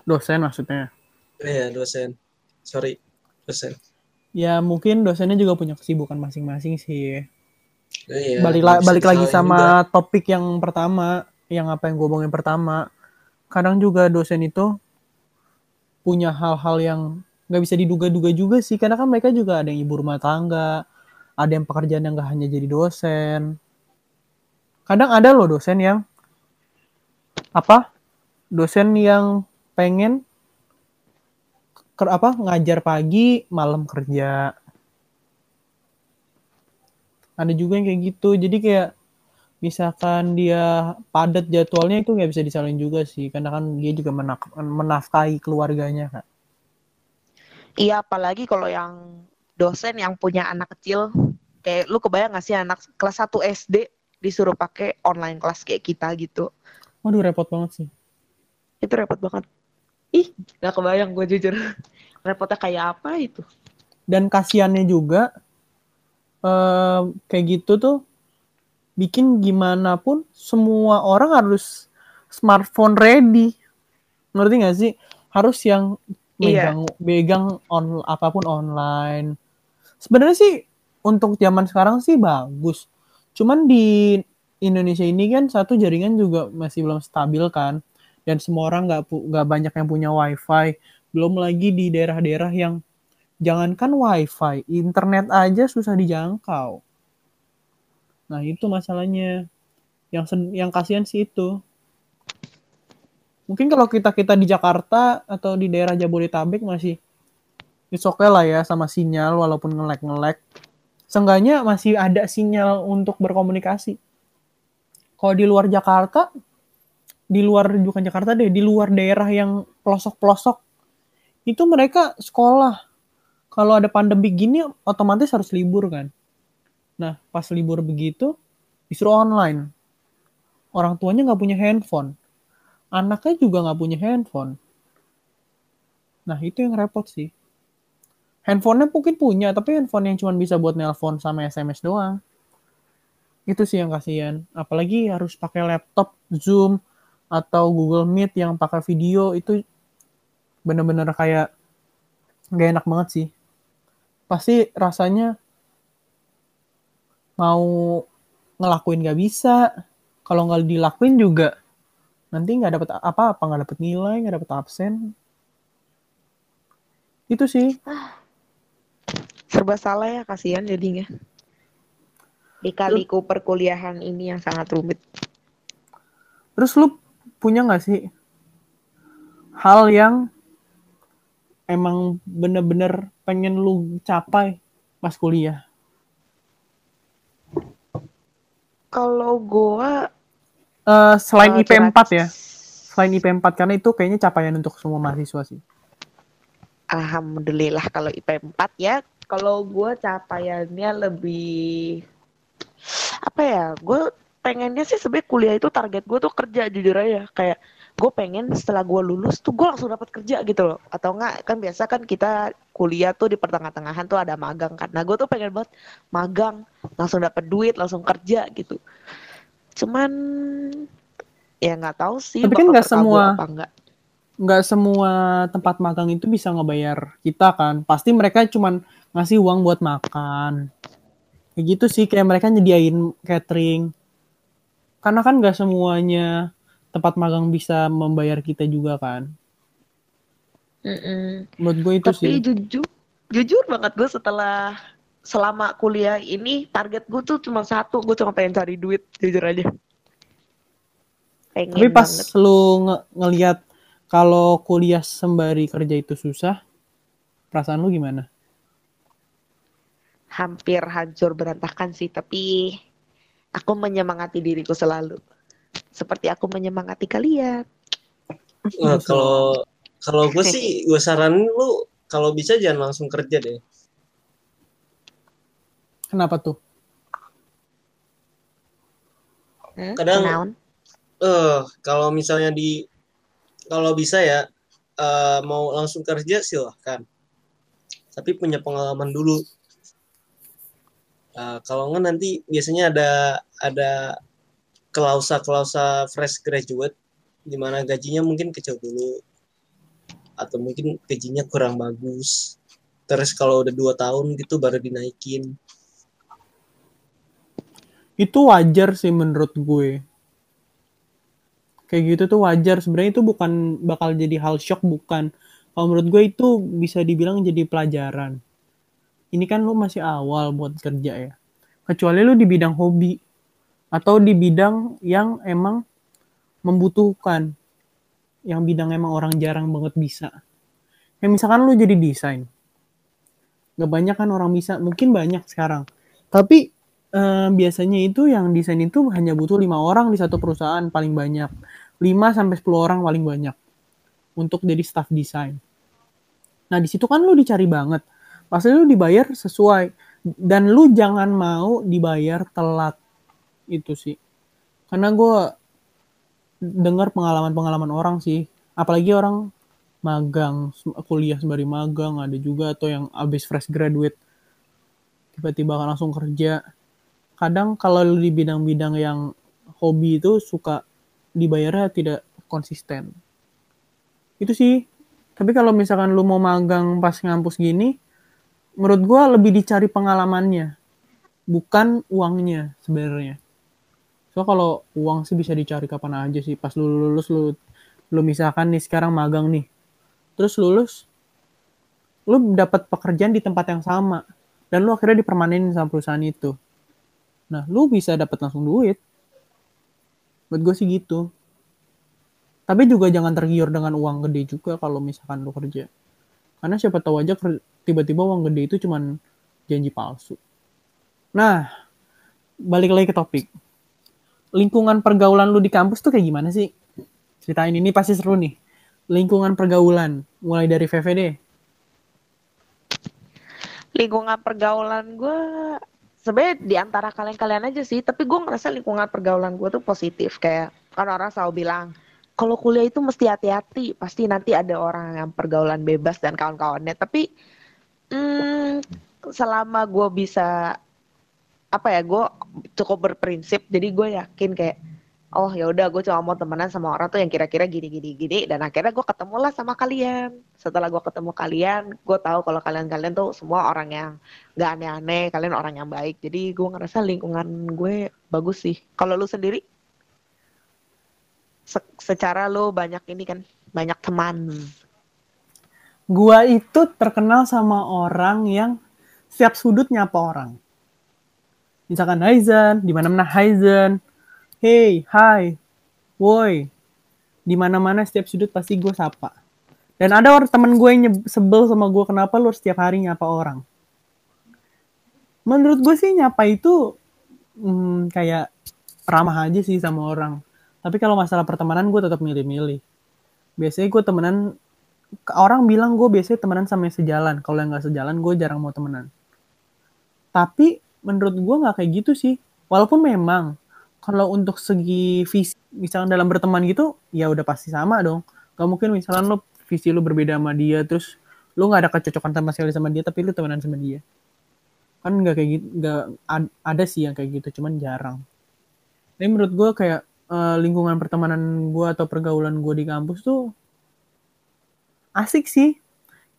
dosen maksudnya. Iya dosen. Sorry dosen. Ya mungkin dosennya juga punya kesibukan masing-masing sih. Iya, balik la- balik lagi sama juga. topik yang pertama yang apa yang gue omongin pertama kadang juga dosen itu punya hal-hal yang nggak bisa diduga-duga juga sih. Karena kan mereka juga ada yang ibu rumah tangga ada yang pekerjaan yang nggak hanya jadi dosen. Kadang ada loh dosen yang apa dosen yang pengen ke, apa ngajar pagi malam kerja. Ada juga yang kayak gitu. Jadi kayak misalkan dia padat jadwalnya itu nggak bisa disalin juga sih karena kan dia juga menak- menafkahi keluarganya kan Iya, apalagi kalau yang dosen yang punya anak kecil, kayak lu kebayang gak sih anak kelas 1 SD disuruh pakai online kelas kayak kita gitu. waduh repot banget sih Itu repot banget. Ih, gak kebayang gue jujur. Repotnya kayak apa itu? dan kasihannya juga eh, kayak gitu tuh bikin gimana pun semua orang harus smartphone ready. Ngerti nggak sih? Harus yang Iya. megang megang on apa pun online. Sebenarnya sih untuk zaman sekarang sih bagus. Cuman di Indonesia ini kan satu jaringan juga masih belum stabil kan. Dan semua orang nggak nggak banyak yang punya wifi. Belum lagi di daerah-daerah yang jangankan wifi internet aja susah dijangkau nah itu masalahnya. Yang sen- yang kasihan sih itu. Mungkin kalau kita kita di Jakarta atau di daerah Jabodetabek masih it's okay lah ya sama sinyal walaupun ngelek ngelek seenggaknya masih ada sinyal untuk berkomunikasi. Kalau di luar Jakarta di luar bukan Jakarta deh di luar daerah yang pelosok pelosok itu mereka sekolah. Kalau ada pandemi gini otomatis harus libur kan nah pas libur begitu disuruh online. Orang tuanya nggak punya handphone. Anaknya juga nggak punya handphone. Nah itu yang repot sih. Handphonenya mungkin punya tapi handphone yang cuma bisa buat nelpon sama SMS doang. Itu sih yang kasihan. Apalagi harus pakai laptop zoom atau Google Meet yang pakai video. Itu bener-bener kayak nggak enak banget sih. Pasti rasanya mau ngelakuin nggak bisa kalau nggak dilakuin juga nanti nggak dapet apa-apa nggak dapet nilai nggak dapet absen itu sih Serba salah ya, kasihan jadinya. Dikaliku perkuliahan ini yang sangat rumit. terus lu punya nggak sih hal yang emang bener-bener pengen lu capai pas kuliah Kalau gua Eh, selain eh, IP4 kira- ya selain IP4 karena itu kayaknya capaian untuk semua mahasiswa sih Alhamdulillah kalau IP 4 ya. Kalau gue capaiannya lebih apa ya? Gue pengennya sih sebenarnya kuliah itu target gue tuh kerja jujur aja. Kayak gue pengen setelah gue lulus tuh gue langsung dapat kerja gitu loh. Atau enggak kan biasa kan kita kuliah tuh di pertengah-tengahan tuh ada magang kan. Nah gue tuh pengen banget magang langsung dapat duit langsung kerja gitu. Cuman ya nggak tahu sih. Tapi kan nggak semua- apa enggak. nggak semua tempat magang itu bisa ngebayar kita kan pasti mereka cuman ngasih uang buat makan kayak gitu sih kayak mereka nyediain catering karena kan nggak semuanya tempat magang bisa membayar kita juga kan Mm-mm. menurut gue itu sih Tapi jujur, jujur banget gue setelah selama kuliah ini target gue tuh cuma satu, gue cuma pengen cari duit, jujur aja. Pengen tapi pas banget. lu nge- ngelihat kalau kuliah sembari kerja itu susah perasaan lu gimana Hampir hancur berantakan sih, tapi aku menyemangati diriku selalu. Seperti aku menyemangati kalian. Nah, kalau kalau gue sih gue saranin lu kalau bisa jangan langsung kerja deh. kenapa tuh Hmm? Kadang-? Eh, kalau misalnya di kalau bisa ya eh, mau langsung kerja silahkan. Tapi punya pengalaman dulu. Eh, kalau nggak nanti biasanya ada ada klausa-klausa fresh graduate di mana gajinya mungkin kecil dulu atau mungkin gajinya kurang bagus. Terus kalau udah dua tahun gitu baru dinaikin. itu wajar sih menurut gue kayak gitu tuh wajar sebenarnya itu bukan bakal jadi hal shock bukan Kalau menurut gue itu bisa dibilang jadi pelajaran. Ini kan lu masih awal buat kerja ya. Kecuali lu di bidang hobi atau di bidang yang emang membutuhkan. Yang bidang emang orang jarang banget bisa. Kayak misalkan lu jadi desain. Gak banyak kan orang bisa, mungkin banyak sekarang. Tapi eh, biasanya itu yang desain itu hanya butuh lima orang di satu perusahaan paling banyak. 5 sampai 10 orang paling banyak untuk jadi staff desain. Nah, di situ kan lu dicari banget. Pasti lu dibayar sesuai dan lu jangan mau dibayar telat. Itu sih. Karena gue dengar pengalaman-pengalaman orang sih, apalagi orang magang, kuliah sembari magang ada juga atau yang abis fresh graduate tiba-tiba langsung kerja. Kadang kalau di bidang-bidang yang hobi itu suka dibayarnya tidak konsisten. Itu sih. Tapi kalau misalkan lu mau magang pas ngampus gini, menurut gua lebih dicari pengalamannya, bukan uangnya sebenarnya. So kalau uang sih bisa dicari kapan aja sih. Pas lu lulus lu lu misalkan nih sekarang magang nih. Terus lulus lu dapat pekerjaan di tempat yang sama dan lu akhirnya dipermanenin sama perusahaan itu. Nah, lu bisa dapat langsung duit. Buat gue sih gitu. Tapi juga jangan tergiur dengan uang gede juga kalau misalkan lu kerja. Karena siapa tahu aja tiba-tiba uang gede itu cuman janji palsu. Nah, balik lagi ke topik. Lingkungan pergaulan lu di kampus tuh kayak gimana sih? Ceritain ini pasti seru nih. Lingkungan pergaulan, mulai dari VV deh. lingkungan pergaulan gue sebenarnya di antara kalian-kalian aja sih tapi gue ngerasa lingkungan pergaulan gue tuh positif kayak kan orang selalu bilang kalau kuliah itu mesti hati-hati pasti nanti ada orang yang pergaulan bebas dan kawan-kawannya tapi hmm, selama gue bisa apa ya gue cukup berprinsip jadi gue yakin kayak oh ya udah gue cuma mau temenan sama orang tuh yang kira-kira gini gini gini dan akhirnya gue ketemulah sama kalian. Setelah gue ketemu kalian gue tahu kalau kalian-kalian tuh semua orang yang gak aneh-aneh kalian orang yang baik. Jadi gue ngerasa lingkungan gue bagus sih. Kalau lu sendiri? Se- secara lu banyak ini kan banyak teman. Gua itu terkenal sama orang yang setiap sudut nyapa orang. Misalkan Haizen, di mana-mana Haizen. Hey, hi, woi. Di mana-mana setiap sudut pasti gue sapa. Dan ada orang temen gue yang sebel sama gue kenapa lu setiap hari nyapa orang. Menurut gue sih nyapa itu hmm, kayak ramah aja sih sama orang. Tapi kalau masalah pertemanan gue tetap milih-milih. Biasanya gue temenan orang bilang gue biasanya temenan sama yang sejalan. Kalau yang nggak sejalan, gue jarang mau temenan. Tapi menurut gue nggak kayak gitu sih. Walaupun memang kalau untuk segi visi, misalnya dalam berteman gitu, ya udah pasti sama dong. Gak mungkin misalnya lo visi lo berbeda sama dia, terus lo nggak ada kecocokan sama sekali sama dia, tapi lo temenan sama dia. Kan nggak kayak gitu, nggak ad- ada sih yang kayak gitu, cuman jarang. Tapi menurut gue kayak eh, lingkungan pertemanan gue atau pergaulan gue di kampus tuh asik sih.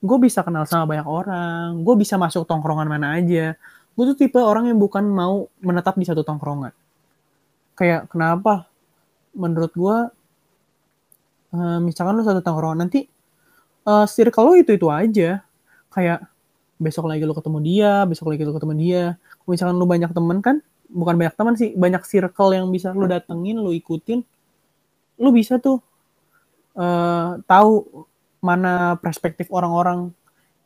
Gue bisa kenal sama banyak orang, gue bisa masuk tongkrongan mana aja. Gue tuh tipe orang yang bukan mau menetap di satu tongkrongan. Kayak kenapa? Menurut gue, eh, misalkan lu satu tongkrongan nanti eh, circle lu itu itu aja. Kayak besok lagi lu ketemu dia, besok lagi lu ketemu dia. Misalkan lu banyak temen kan, bukan banyak teman sih, banyak circle yang bisa lu datengin, lu ikutin, lu bisa tuh eh, tahu mana perspektif orang-orang.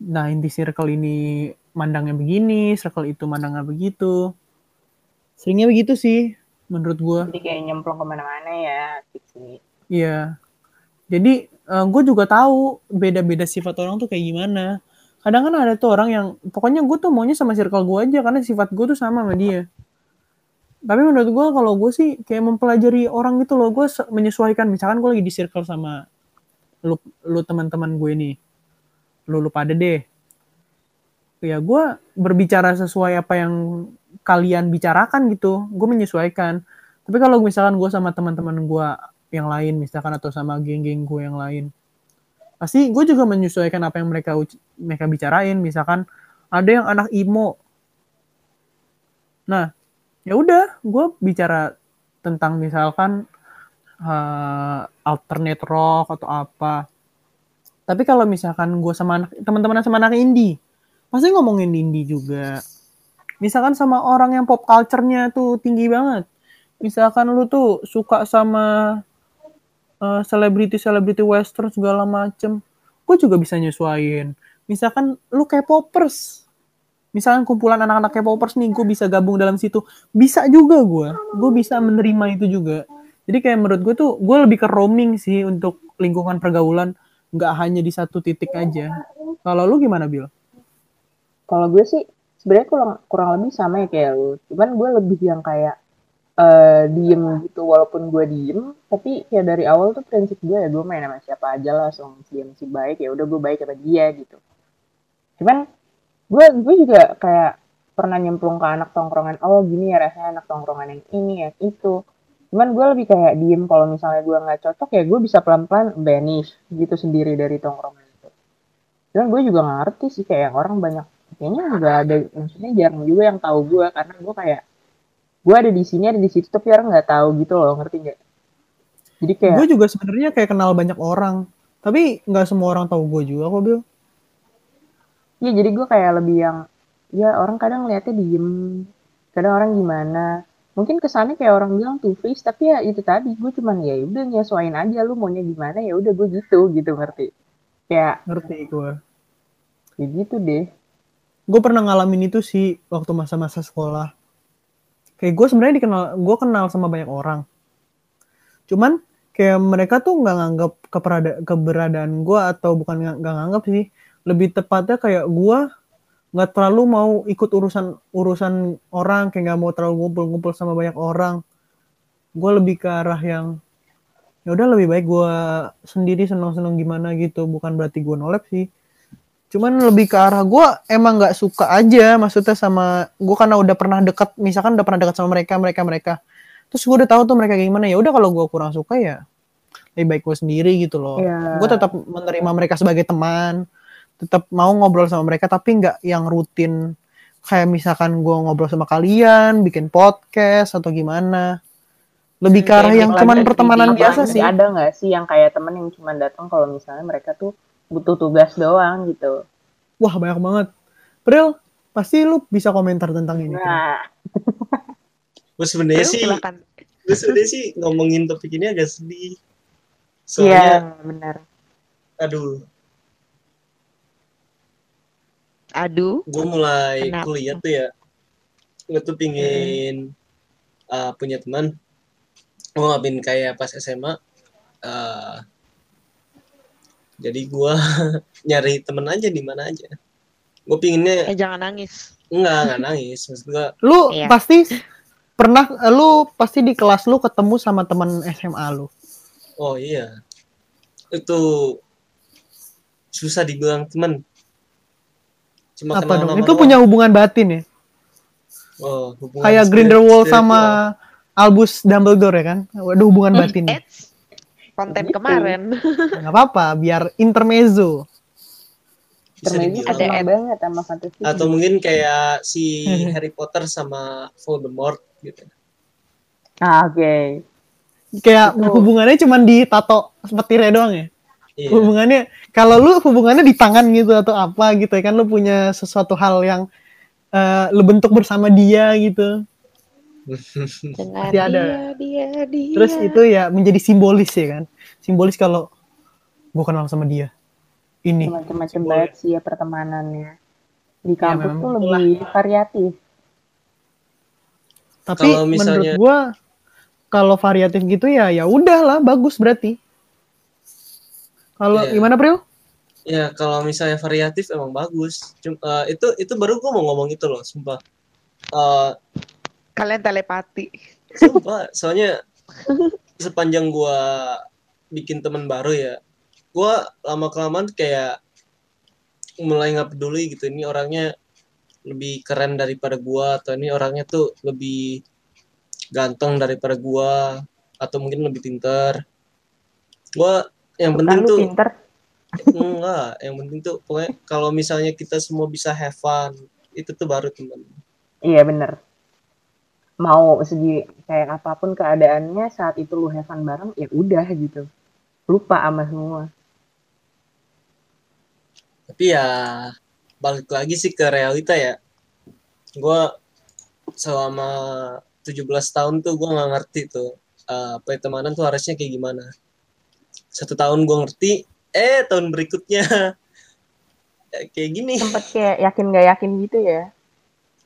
Nah, di circle ini mandangnya begini, circle itu mandangnya begitu. Seringnya begitu sih, menurut gua. Jadi kayak nyemplung ke mana-mana ya, sih. Iya. Jadi gue juga tahu beda-beda sifat orang tuh kayak gimana. Kadang kan ada tuh orang yang pokoknya gue tuh maunya sama circle gue aja karena sifat gue tuh sama sama dia. Tapi menurut gue kalau gue sih kayak mempelajari orang gitu loh, gue menyesuaikan. Misalkan gue lagi di circle sama lu, lu teman-teman gue nih, lu pada deh. Ya gue berbicara sesuai apa yang kalian bicarakan gitu, gue menyesuaikan. Tapi kalau misalkan gue sama teman-teman gue yang lain, misalkan atau sama geng-geng gue yang lain, pasti gue juga menyesuaikan apa yang mereka mereka bicarain. Misalkan ada yang anak emo, nah ya udah, gue bicara tentang misalkan eh, alternate rock atau apa. Tapi kalau misalkan gue sama anak teman-teman sama anak indie, pasti ngomongin indie juga. Misalkan sama orang yang pop culture-nya tuh tinggi banget. Misalkan lu tuh suka sama eh, selebriti-selebriti western segala macem, gue juga bisa nyesuaiin. Misalkan lu kayak popers, misalkan kumpulan anak-anak K-popers nih, gue bisa gabung dalam situ. Bisa juga gue, gue bisa menerima itu juga. Jadi kayak menurut gue tuh, gue lebih ke roaming sih untuk lingkungan pergaulan, nggak hanya di satu titik aja. Kalau lu gimana, Bill? Kalau gue sih sebenarnya kurang kurang lebih sama ya kayak lu. Cuman gue lebih yang kayak eh diem gitu walaupun gue diem tapi ya dari awal tuh prinsip gue ya gue main sama siapa aja lah langsung diem si baik ya udah gue baik sama dia gitu cuman gue gue juga kayak pernah nyemplung ke anak tongkrongan oh gini ya rasanya anak tongkrongan yang ini yang itu cuman gue lebih kayak diem kalau misalnya gue nggak cocok ya gue bisa pelan pelan banish gitu sendiri dari tongkrongan itu cuman gue juga nggak ngerti sih kayak orang banyak kayaknya juga ada maksudnya jarang juga yang tahu gue karena gue kayak gue ada di sini ada di situ tapi orang nggak tahu gitu loh ngerti nggak jadi kayak Gue juga sebenarnya kayak kenal banyak orang, tapi nggak semua orang tahu gue juga kok, Bill. Iya jadi gue kayak lebih yang ya orang kadang lihatnya diem, kadang orang gimana. Mungkin kesannya kayak orang bilang two face tapi ya itu tadi gue cuman ya udah nyesuain aja lu maunya gimana ya udah gue gitu gitu ngerti. Kayak Ngerti gue. ya gitu deh. Gue pernah ngalamin itu sih waktu masa-masa sekolah. Kayak gue sebenarnya dikenal, gue kenal sama banyak orang. Cuman kayak mereka tuh nggak nganggap keberada- keberadaan gue atau bukan nggak nganggap sih. Lebih tepatnya kayak gue nggak terlalu mau ikut urusan urusan orang kayak nggak mau terlalu ngumpul-ngumpul sama banyak orang. Gue lebih ke arah yang ya udah lebih baik gue sendiri seneng-seneng gimana gitu. Bukan berarti gue nolep sih. Cuman lebih ke arah gue emang nggak suka aja maksudnya sama gue karena udah pernah dekat misalkan udah pernah dekat sama mereka mereka mereka terus gue udah tahu tuh mereka kayak gimana ya udah kalau gue kurang suka ya lebih baik gue sendiri gitu loh Iya. gue tetap menerima mereka sebagai teman tetap mau ngobrol sama mereka tapi nggak yang rutin kayak misalkan gue ngobrol sama kalian bikin podcast atau gimana lebih ke arah yang cuman pertemanan biasa sih Ada nggak sih yang kayak temen yang cuman datang kalau misalnya mereka tuh butuh tugas doang gitu. wah banyak banget Pril pasti lu bisa komentar tentang ini. Nah, Gue sebenarnya sih, gue sebenarnya sih ngomongin topik ini agak sedih. iya Soalnya, benar. aduh, Aduh, gue mulai Kenapa? kuliah tuh ya, gue tuh pingin uh, punya teman. Gue ngapain kayak pas SMA. uh, jadi gue nyari temen aja di mana aja. Gue pinginnya eh jangan nangis. enggak enggak nangis, maksud gue lu Iya. pasti pernah lu pasti di kelas lu ketemu sama teman SMA lu Oh iya. Itu susah dibilang teman. Cuma apa kenal dong nama itu doang. punya hubungan batin ya oh, hubungan kayak Grindelwald spiritual. sama Albus Dumbledore ya kan ada hubungan batin ya konten Gitu. kemarin. nggak apa-apa biar intermezzo. Ada banget sama fantasi. Atau mungkin kayak si Harry Potter sama Voldemort gitu. Ah, oke. kayak Itu. hubungannya cuman di tato petirnya doang ya Iya. hubungannya kalau lu hubungannya di tangan gitu atau apa gitu ya kan lu punya sesuatu hal yang eh, lu bentuk bersama dia gitu Dengan ada. dia, dia, dia. terus itu ya menjadi simbolis ya kan simbolis kalau gue kenal sama dia ini Macam-macam banget sih ya pertemanannya. Di kampus memang tuh lebih variatif. tapi Kalau misalnya- menurut gua kalau variatif gitu ya ya udahlah bagus berarti kalau Iya. gimana Pril? Ya kalau misalnya variatif emang bagus. Cuma eh, itu itu baru gua mau ngomong itu loh, sumpah. Eh, Kalian telepati. sumpah, soalnya sepanjang gua bikin teman baru ya, gua lama kelamaan kayak mulai nggak peduli gitu. Ini orangnya lebih keren daripada gua atau ini orangnya tuh lebih ganteng daripada gua atau mungkin lebih pintar. Gua yang Bukan penting tuh pinter. Enggak, yang penting tuh pokoknya kalau misalnya kita semua bisa have fun, itu tuh baru teman. Iya bener. Mau segi kayak apa pun keadaannya saat itu lu have fun bareng ya udah gitu. Lupa sama semua. tapi ya balik lagi sih ke realita ya gue selama 17 tahun tuh gue nggak ngerti tuh uh, pertemanan tuh harusnya kayak gimana satu tahun gue ngerti eh tahun berikutnya ya, kayak gini Sempet kayak yakin gak yakin gitu ya.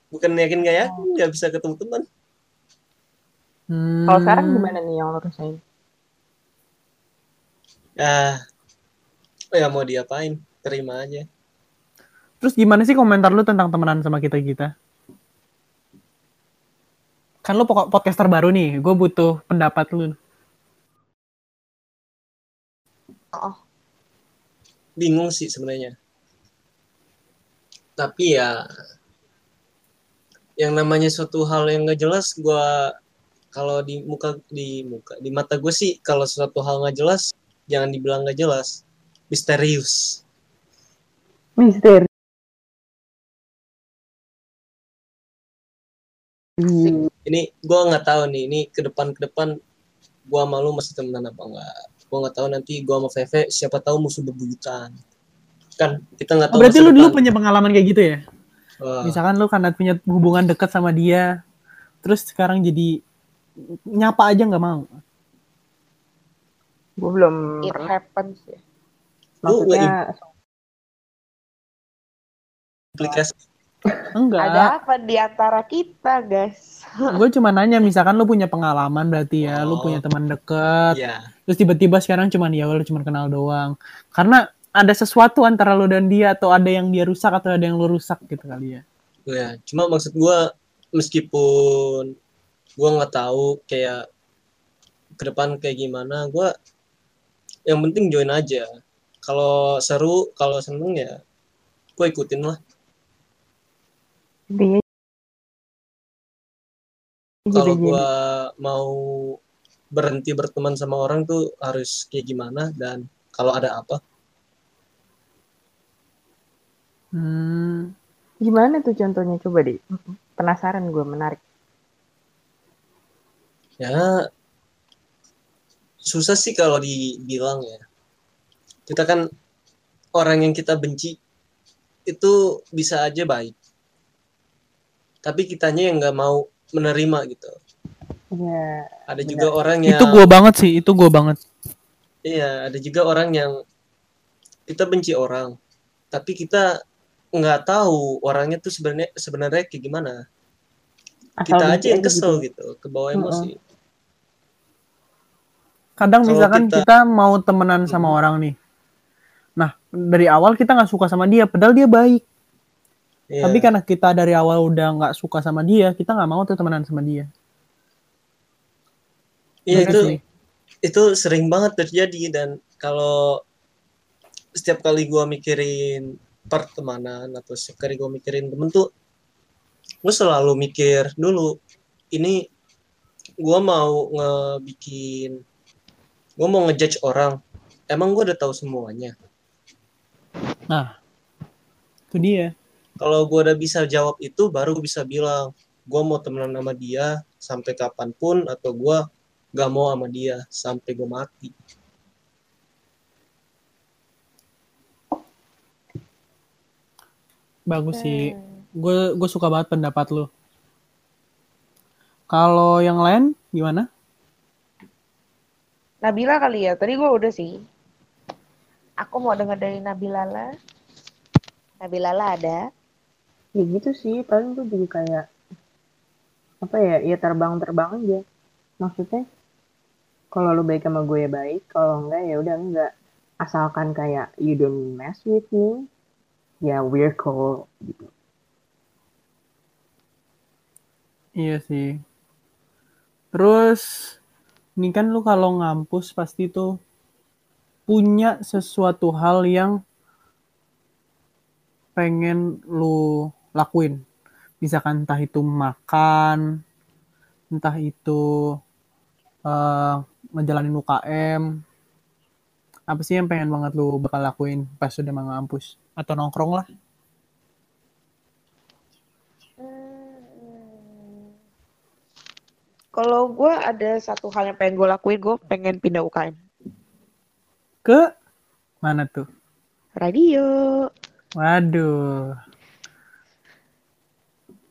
bukan yakin gak yakin nggak bisa ketemu teman Hmm, Kalau sekarang gimana nih yang lo rasain? ya ya mau diapain terima aja Terus gimana sih komentar lu tentang temenan sama kita-kita? Kan lu pokok podcaster baru nih, gue butuh pendapat lu. Bingung sih sebenarnya. Tapi ya yang namanya suatu hal yang gak jelas gua kalau di muka di muka di mata gue sih kalau suatu hal nggak jelas jangan dibilang nggak jelas. Misterius. Misteri. Ini gua nggak tahu nih ini ke depan ke depan gua malu masih temenan apa enggak gua nggak tahu nanti gua sama Veve siapa tahu musuh bebuyutan kan kita nggak Oh, tahu berarti lu dulu punya pengalaman kayak gitu ya? Wah, Misalkan lu karena punya hubungan dekat sama dia, terus sekarang jadi nyapa aja nggak mau. Gue belum It pernah. happens ya. Maksudnya aplikasi Enggak. Ada apa di antara kita, guys? Gue cuma nanya, misalkan lu punya pengalaman berarti ya, lu Oh. punya teman deket, ya terus tiba-tiba sekarang cuman ya lu cuma kenal doang. Karena ada sesuatu antara lu dan dia atau ada yang dia rusak atau ada yang lu rusak gitu kali ya. ya cuma maksud gua meskipun gua nggak tahu kayak ke depan kayak gimana gua yang penting join aja kalau seru kalau seneng ya gue ikutin lah intinya kalau gua mau berhenti berteman sama orang tuh harus kayak gimana dan kalau ada apa? Hmm, gimana tuh contohnya? Coba deh. Penasaran gue menarik. ya susah sih kalau dibilang ya. Kita kan orang yang kita benci itu bisa aja baik. Tapi kitanya yang nggak mau menerima gitu Ya, ada juga orang yang Itu gua banget sih, itu gua banget. iya ada juga orang yang kita benci orang tapi kita nggak tahu orangnya tuh sebenarnya sebenarnya kayak gimana asal kita aja yang kesel gitu. gitu ke bawah emosi Kadang Kalau misalkan kita- kita... mau temenan sama orang nih. Nah, dari awal kita nggak suka sama dia, padahal dia baik. Iya. Tapi karena kita dari awal udah nggak suka sama dia, kita nggak mau tuh temenan sama dia. Iya itu sih. itu sering banget terjadi dan kalau setiap kali gua mikirin pertemanan atau setiap kali gua mikirin temen tuh gue selalu mikir dulu ini gua mau ngebikin gua mau ngejudge orang emang gua udah tahu semuanya Nah, itu dia. kalau gua udah bisa jawab itu baru gua bisa bilang gua mau temenan sama dia sampai kapan pun atau gua gak mau sama dia sampai gua mati Bagus sih. Gue gue suka banget pendapat lu. Kalau yang lain gimana? Nabila kali ya. Tadi gue udah sih. Aku mau denger dari Nabila lah. Nabila lah ada. Ya gitu sih, paling gue juga kayak apa ya, ya terbang-terbang aja. Maksudnya kalau lu baik sama gue ya baik, kalau enggak ya udah enggak. Asalkan kayak you don't mess with me, ya we're cool gitu. Iya sih. Terus ini kan lu kalau ngampus pasti tuh punya sesuatu hal yang pengen lu lakuin. Misalkan entah itu makan, entah itu eh, ngejalanin UKM. Apa sih yang pengen banget lu bakal lakuin pas udah mau ngampus? Atau nongkrong lah. Kalau gue ada satu hal yang pengen gue lakuin, gue pengen pindah UKM. Ke mana tuh? Radio. Waduh.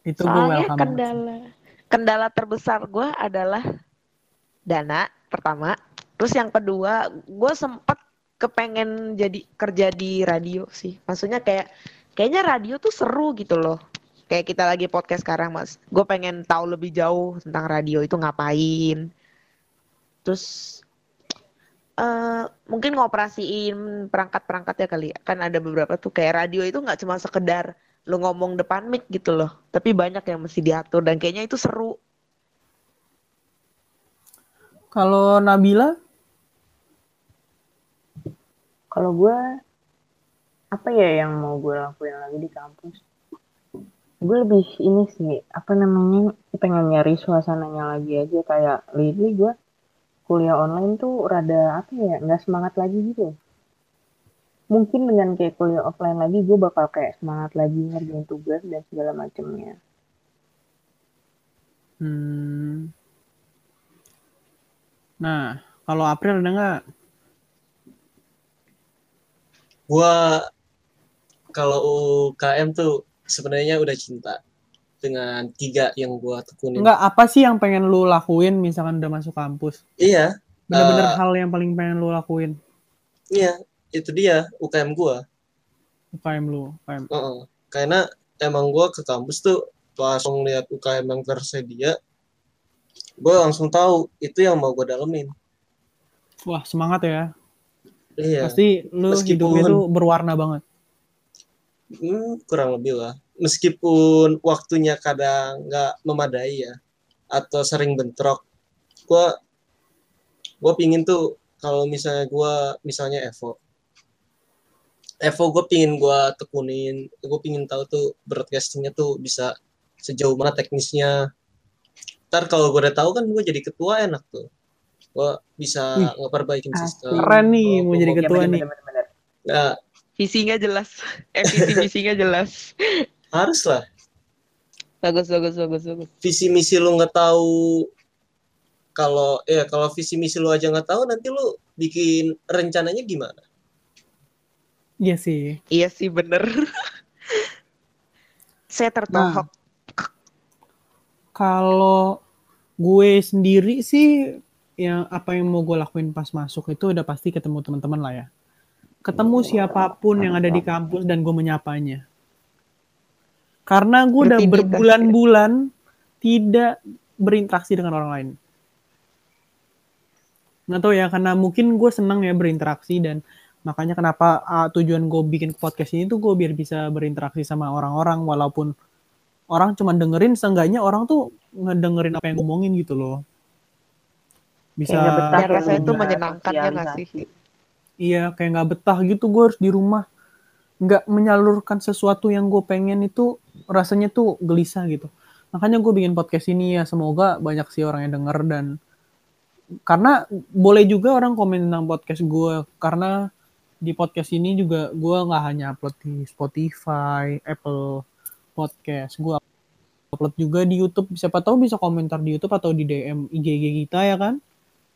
Itu gue Soalnya welcome. kendala kendala terbesar gue adalah dana pertama. Terus yang kedua, gue sempet kepengen jadi kerja di radio sih. Maksudnya kayak kayaknya radio tuh seru gitu loh. Kayak kita lagi podcast sekarang, Mas. Gue pengen tahu lebih jauh tentang radio itu ngapain. Terus eh mungkin ngoperasiin perangkat-perangkatnya kali ya. Kan ada beberapa tuh kayak radio itu nggak cuma sekedar lu ngomong depan mic gitu loh. Tapi banyak yang mesti diatur dan kayaknya itu seru. Kalau Nabila, Kalau gue apa ya yang mau gue lakuin lagi di kampus? Gue lebih ini sih apa namanya pengen nyari suasananya lagi aja kayak lately gue kuliah online tuh rada apa ya nggak semangat lagi gitu. Mungkin dengan kayak kuliah offline lagi gue bakal kayak semangat lagi ngerjain tugas dan segala macemnya. hmm. Nah, kalau April ada nggak? Gua kalau UKM tuh sebenarnya udah cinta dengan tiga yang gua tekunin. Enggak, apa sih yang pengen lu lakuin misalkan udah masuk kampus? Iya, Bener-bener Eh, hal yang paling pengen lu lakuin. iya, itu dia UKM gua. UKM lu, UKM. Heeh. Karena emang gua ke kampus tuh pas ngeliat UKM yang tersedia, gua langsung tahu itu yang mau gua dalemin. Wah, semangat ya. Iya. Pasti lu Meskipun- hidupnya tuh berwarna banget. Hmm, kurang lebih lah. Meskipun waktunya kadang nggak memadai ya, atau sering bentrok, gua gua pingin tuh kalau misalnya gua misalnya Evo, Evo gue pingin gua tekunin, gue pingin tahu tuh broadcastingnya tuh bisa sejauh mana teknisnya. Ntar kalau gue udah tahu kan gue jadi ketua enak tuh. Gue bisa Wih, ngeperbaikin sistem. Keren nih Gua- mau jadi ketua nih. bener-bener. Nah, Visinya jelas. Eh, visi misinya jelas. harus lah. Bagus, bagus, bagus, bagus. visi misi lu nggak tahu kalau ya kalau visi misi lu aja nggak tahu nanti lu bikin rencananya gimana Iya sih. Iya sih, bener. Saya tertohok. Kalau gue sendiri sih yang apa yang mau gue lakuin pas masuk itu udah pasti ketemu teman-teman lah ya. Ketemu siapa pun yang ada di kampus dan gue menyapanya. Karena gue udah berbulan-bulan tidak berinteraksi dengan orang lain. Nggak tahu ya, karena mungkin gue senang ya berinteraksi dan makanya kenapa ah, tujuan gue bikin podcast ini tuh gue biar bisa berinteraksi sama orang-orang walaupun orang cuma dengerin seenggaknya orang tuh ngedengerin apa yang ngomongin gitu loh. Bisa Kayak betah ya, rasanya itu menyenangkan ya nggak sih? iya kayak nggak betah gitu gue harus di rumah. Nggak menyalurkan sesuatu yang gue pengen itu rasanya tuh gelisah gitu. Makanya gue bikin podcast ini ya semoga banyak sih orang yang denger dan karena boleh juga orang komen tentang podcast gue karena di podcast ini juga gue nggak hanya upload di Spotify, Apple Podcast, gue upload juga di YouTube. Siapa tahu bisa komentar di YouTube atau di DM IG kita ya kan?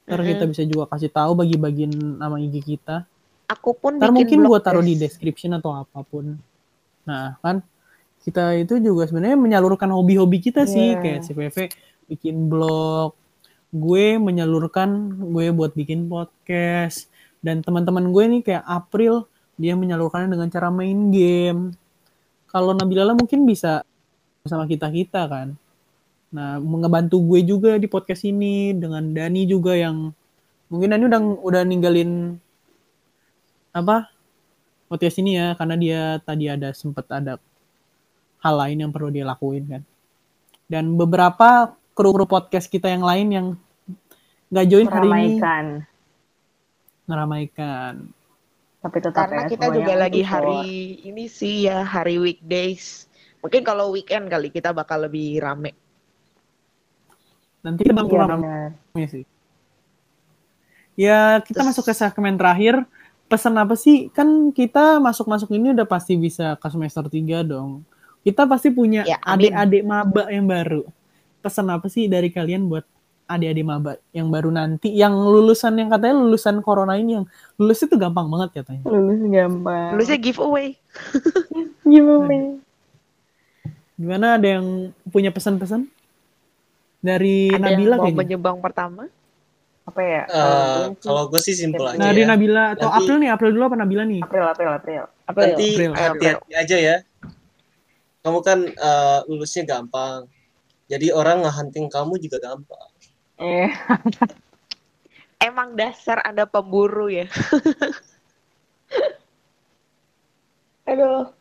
Ntar kita bisa juga kasih tahu bagi-bagiin nama IG kita. Aku pun Ntar bikin mungkin gue taruh di description atau apa pun. Nah kan kita itu juga sebenarnya menyalurkan hobi-hobi kita sih Iya. kayak CPV bikin blog, gue menyalurkan gue buat bikin podcast dan teman-teman gue nih kayak April dia menyalurkannya dengan cara main game. Kalau Nabilala mungkin bisa sama kita kita kan. Nah, ngebantu gue juga di podcast ini dengan Dani juga yang mungkin Dani udah udah ninggalin apa podcast ini ya karena dia tadi ada sempet ada hal lain yang perlu dia lakuin kan. Dan beberapa kru-kru podcast kita yang lain yang nggak join hari ini Meramaikan. Tapi tetap Karena ya, kita juga lagi support. hari ini sih ya, hari weekdays. Mungkin kalau weekend kali kita bakal lebih rame. Nanti kita Iya bakal rame sih. Ya, kita Terus- masuk ke segmen terakhir. Pesan apa sih? Kan kita masuk-masuk ini udah pasti bisa ke semester 3 dong. Kita pasti punya Ya, adik-adik maba yang baru. Pesan apa sih dari kalian buat adik-adik maba yang baru nanti yang lulusan yang katanya lulusan corona ini yang lulus itu gampang banget katanya. Lulus gampang. Lulusnya giveaway. Giveaway. Gimana ada yang punya pesan-pesan dari Ada Nabila yang mau kayaknya? menyumbang pertama? Apa ya? Eh, kalau gue sih simpel aja dari ya. Nabila atau Nanti- April nih, April dulu apa Nabila nih? April, April, April. April. Nanti April. hati-hati aja ya. Kamu kan eh, lulusnya gampang. Jadi orang ngehunting kamu juga gampang. Eh, Emang dasar Anda pemburu ya. Aduh.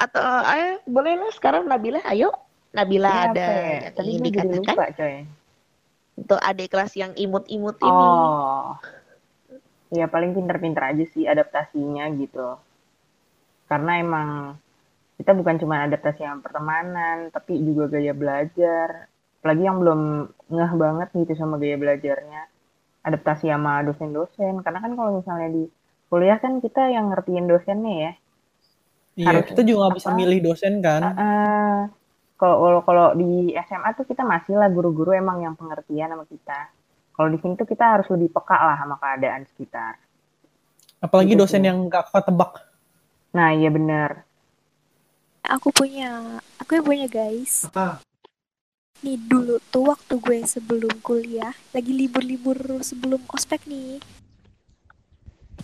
Atau ayo boleh lah sekarang Nabila ayo. Nabila ini ada ya? Tadi jadi dikatakan lupa, coy. untuk adik kelas yang imut-imut ini. Oh. Ya paling pinter-pinter aja sih adaptasinya gitu. Karena emang kita bukan cuma adaptasi yang pertemanan, tapi juga gaya belajar. Apalagi yang belum ngeh banget gitu sama gaya belajarnya. Adaptasi sama dosen-dosen. Karena kan kalau misalnya di kuliah kan kita yang ngertiin dosennya ya. Iya, Harus kita juga nggak bisa apa? milih dosen kan. Eh, kalau kalau di SMA tuh kita masih lah guru-guru emang yang pengertian sama kita. Kalau di sini tuh kita harus lebih peka lah sama keadaan sekitar. Apalagi Gitu dosen sih. yang gak ketebak. Nah, iya bener. Aku punya, aku yang punya guys. Apa? Nih dulu tuh waktu gue sebelum kuliah, lagi libur-libur sebelum ospek nih.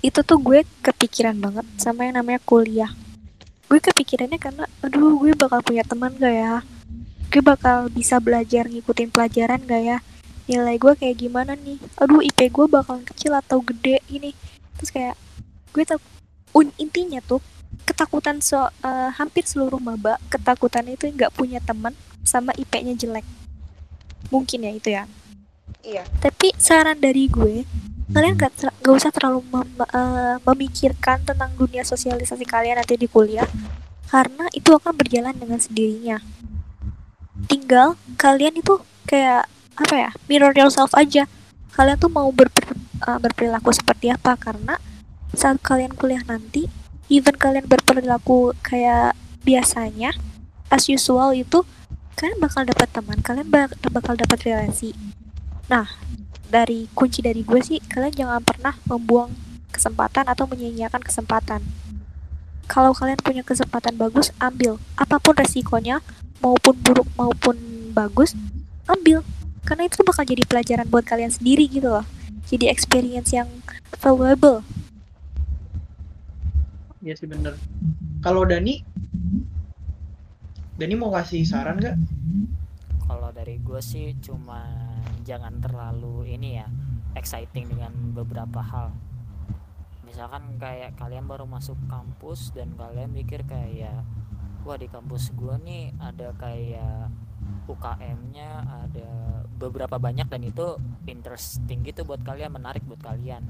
Itu tuh gue kepikiran banget sama yang namanya kuliah. Gue kepikirannya karena, aduh gue bakal punya teman gak ya? Gue bakal bisa belajar ngikutin pelajaran gak ya? Nilai gue kayak gimana nih? Aduh IP gue bakal kecil atau gede ini. Terus kayak, gue tak un intinya tuh ketakutan so eh, hampir seluruh maba ketakutan itu nggak punya teman sama IP-nya jelek. Mungkin ya itu ya. Iya. tapi saran dari gue kalian nggak ter- nggak usah terlalu mem- eh, memikirkan tentang dunia sosialisasi kalian nanti di kuliah karena itu akan berjalan dengan sendirinya. Tinggal kalian itu kayak apa ya mirror yourself aja. Kalian tuh mau berper- eh, berperilaku seperti apa karena saat kalian kuliah nanti even kalian berperilaku kayak biasanya as usual itu kalian bakal dapat teman kalian bak- bakal dapat relasi. Nah dari kunci dari gue sih kalian jangan pernah membuang kesempatan atau menyia-nyiakan kesempatan. Kalau kalian punya kesempatan bagus ambil. Apa pun resikonya maupun buruk maupun bagus ambil. Karena itu bakal jadi pelajaran buat kalian sendiri gitu loh. Jadi experience yang valuable Iya sih bener. Kalau Dani, Dani mau kasih saran nggak? Kalau dari gue sih cuma jangan terlalu ini ya exciting dengan beberapa hal. Misalkan kayak kalian baru masuk kampus dan kalian mikir kayak wah di kampus gue nih ada kayak UKM-nya ada beberapa banyak dan itu interesting gitu buat kalian menarik buat kalian.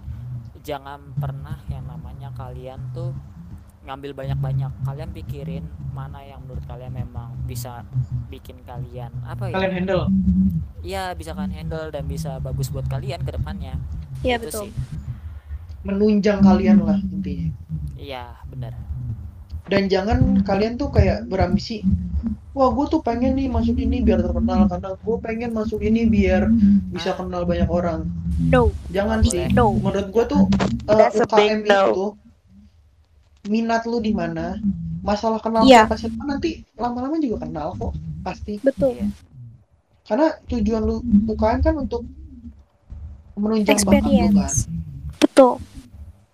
Jangan pernah yang namanya kalian tuh ngambil banyak-banyak kalian pikirin mana yang menurut kalian memang bisa bikin kalian apa ya Kalian handle. Iya bisa kalian handle dan bisa bagus buat kalian ke depannya Iya Itu betul. sih. Menunjang kalian lah intinya. iya benar Dan jangan kalian tuh kayak berambisi. Wah, gue tuh pengen nih masuk ini biar terkenal karena gue pengen masuk ini biar bisa kenal banyak orang. No, Jangan sih. no. Menurut gue tuh That's a UKM no. itu minat lu di mana, masalah kenal Iya. siapa siapa nanti lama-lama juga kenal kok pasti. Betul. Iya. Karena tujuan lu UKM kan untuk menunjang bakat lu kan. Betul.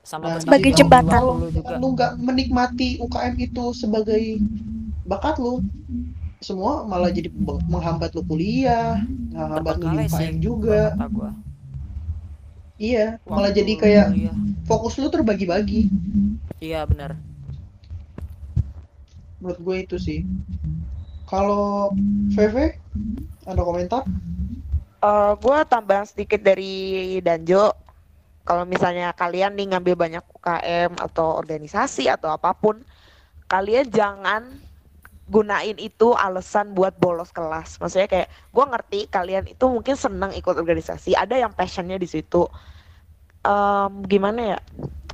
sama Nah, Sebagai jembatan. Kalau juga lu nggak menikmati UKM itu sebagai bakat lu, semua malah jadi menghambat lu kuliah, menghambat lu di UKM juga. Iya, malah jadi kayak kuliah. fokus lu terbagi-bagi. Iya benar Menurut gue itu sih. Kalau VV ada komentar? Eh gue tambahan sedikit dari Danjo. Kalau misalnya kalian nih ngambil banyak UKM atau organisasi atau apa pun, kalian jangan gunain itu alasan buat bolos kelas. Maksudnya kayak gue ngerti kalian itu mungkin senang ikut organisasi, ada yang passionnya di situ. Em, gimana ya?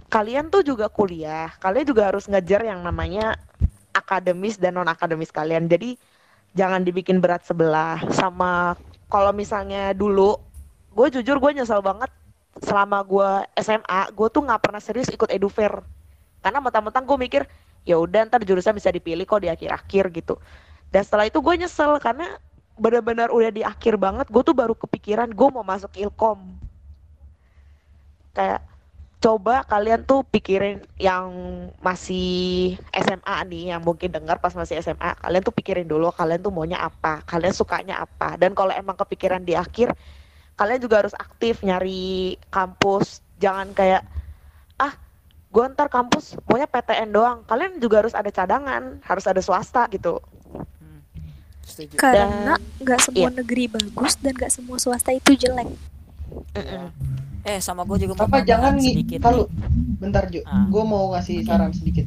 Kalian tuh juga kuliah, kalian juga harus ngejar yang namanya akademis dan non akademis kalian. Jadi jangan dibikin berat sebelah. Sama kalau misalnya dulu gue jujur gue nyesel banget selama gue SMA gue tuh nggak pernah serius ikut edufair. Karena mentang-mentang gue mikir ya udah ntar jurusan bisa dipilih kok di akhir-akhir gitu. Dan setelah itu gue nyesel karena benar-benar udah di akhir banget gue tuh baru kepikiran gue mau masuk ilkom. Kayak coba kalian tuh pikirin yang masih SMA nih yang mungkin dengar pas masih SMA kalian tuh pikirin dulu kalian tuh maunya apa kalian sukanya apa dan kalau emang kepikiran di akhir kalian juga harus aktif nyari kampus jangan kayak ah gue ntar kampus maunya PTN doang kalian juga harus ada cadangan harus ada swasta gitu Hmm. Karena Dan- nggak semua iya. negeri bagus dan nggak semua swasta itu jelek. Mm-mm. Eh sama gue juga mau Apa jangan sedikit kalau bentar Jo, Ah. gue mau ngasih saran sedikit.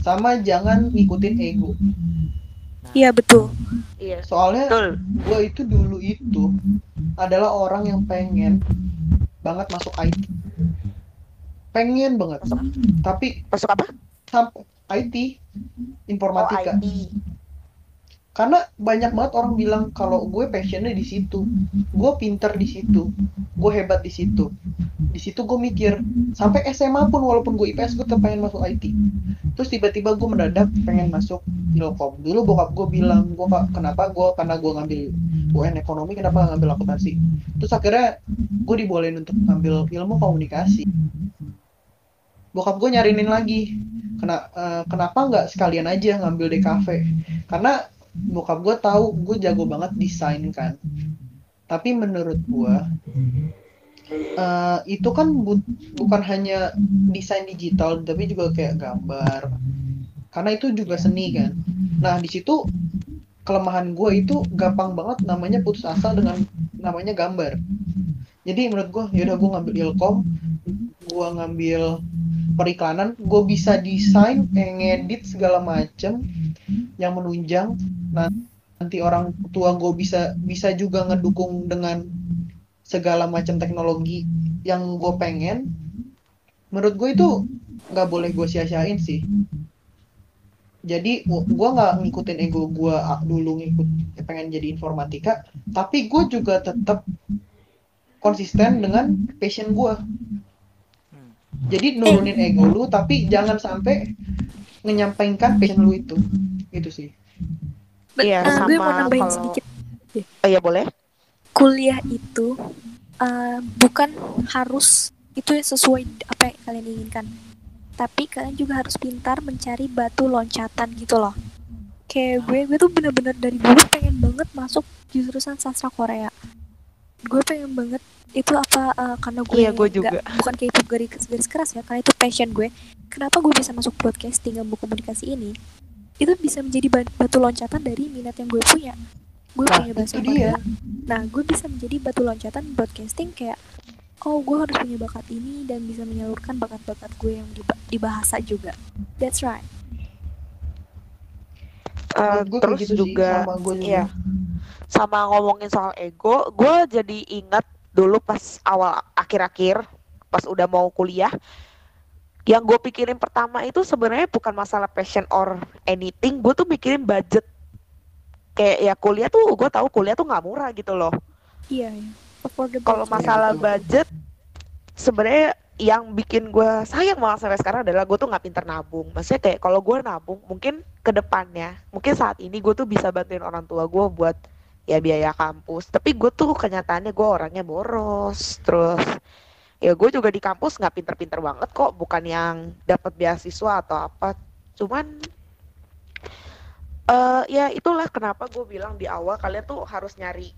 Sama jangan ngikutin ego. Iya betul. iya Soalnya gue itu dulu itu adalah orang yang pengen banget masuk IT. Pengen banget. Masuk Tapi masuk apa sampai IT informatika. oh, IT. Karena banyak banget orang bilang kalau gue passionnya di situ, gue pinter di situ, gue hebat di situ. Di situ gue mikir, sampai SMA pun walaupun gue IPS gue tetap pengen masuk IT. Terus tiba-tiba gue mendadak pengen masuk Ilkom. Dulu bokap gue bilang, gue kenapa gue karena gue ngambil UN ekonomi kenapa nggak ngambil akuntansi. Terus akhirnya gue dibolehin untuk ngambil ilmu komunikasi. Bokap gue nyarinin lagi, Kena, eh, kenapa nggak sekalian aja ngambil DKV? Karena bokap gue tahu gue jago banget desain kan. Tapi menurut gue eh, itu kan bu- bukan hanya desain digital tapi juga kayak gambar. Karena itu juga seni kan. Nah di situ kelemahan gue itu gampang banget namanya putus asa dengan namanya gambar. Jadi menurut gue yaudah gue ngambil ilkom gue ngambil periklanan gue bisa desain ngedit segala macem yang menunjang. Nanti orang tua gue bisa bisa juga ngedukung dengan segala macam teknologi yang gue pengen. Menurut gue itu nggak boleh gue sia-siain sih. Jadi gue nggak ngikutin ego gue dulu ngikut pengen jadi informatika. Tapi gue juga tetap konsisten dengan passion gue. Jadi nurunin ego lu tapi jangan sampai menyampaikan passion lu itu itu sih Iya, gue sama mau nambahin kalau- sedikit. oh iya boleh Kuliah itu eh, bukan harus itu sesuai apa yang kalian inginkan. Tapi kalian juga harus pintar mencari batu loncatan gitu loh. Kayak gue, gue tuh bener-bener dari dulu pengen banget masuk jurusan sastra Korea. Gue pengen banget. Itu apa eh, karena gue Iya, gue nggak- juga. bukan kayak itu garis, garis keras ya karena itu passion gue. Kenapa gue bisa masuk broadcasting ilmu komunikasi ini? Itu bisa menjadi ba- batu loncatan dari minat yang gue punya. Gue Nah, punya bahasa dia. Nah gue bisa menjadi batu loncatan broadcasting kayak oh gue harus punya bakat ini dan bisa menyalurkan bakat-bakat gue yang di, di bahasa juga. That's right. Eh, Menurut gue terus gitu sih, juga sama gue juga. iya sama ngomongin soal ego gue jadi ingat dulu pas awal akhir-akhir pas udah mau kuliah yang gue pikirin pertama itu sebenarnya bukan masalah passion or anything gue tuh mikirin budget. Kayak ya kuliah tuh gue tahu kuliah tuh nggak murah gitu loh. Iya iya. Affordable. Kalau masalah betul. budget sebenarnya yang bikin gue sayang banget sampai sekarang adalah gue tuh nggak pinter nabung. Maksudnya kayak kalau gue nabung mungkin ke depannya mungkin saat ini gue tuh bisa bantuin orang tua gue buat ya biaya kampus tapi gue tuh kenyataannya gue orangnya boros terus ya gue juga di kampus nggak pinter-pinter banget kok bukan yang dapat beasiswa atau apa cuman eh ya itulah kenapa gue bilang di awal kalian tuh harus nyari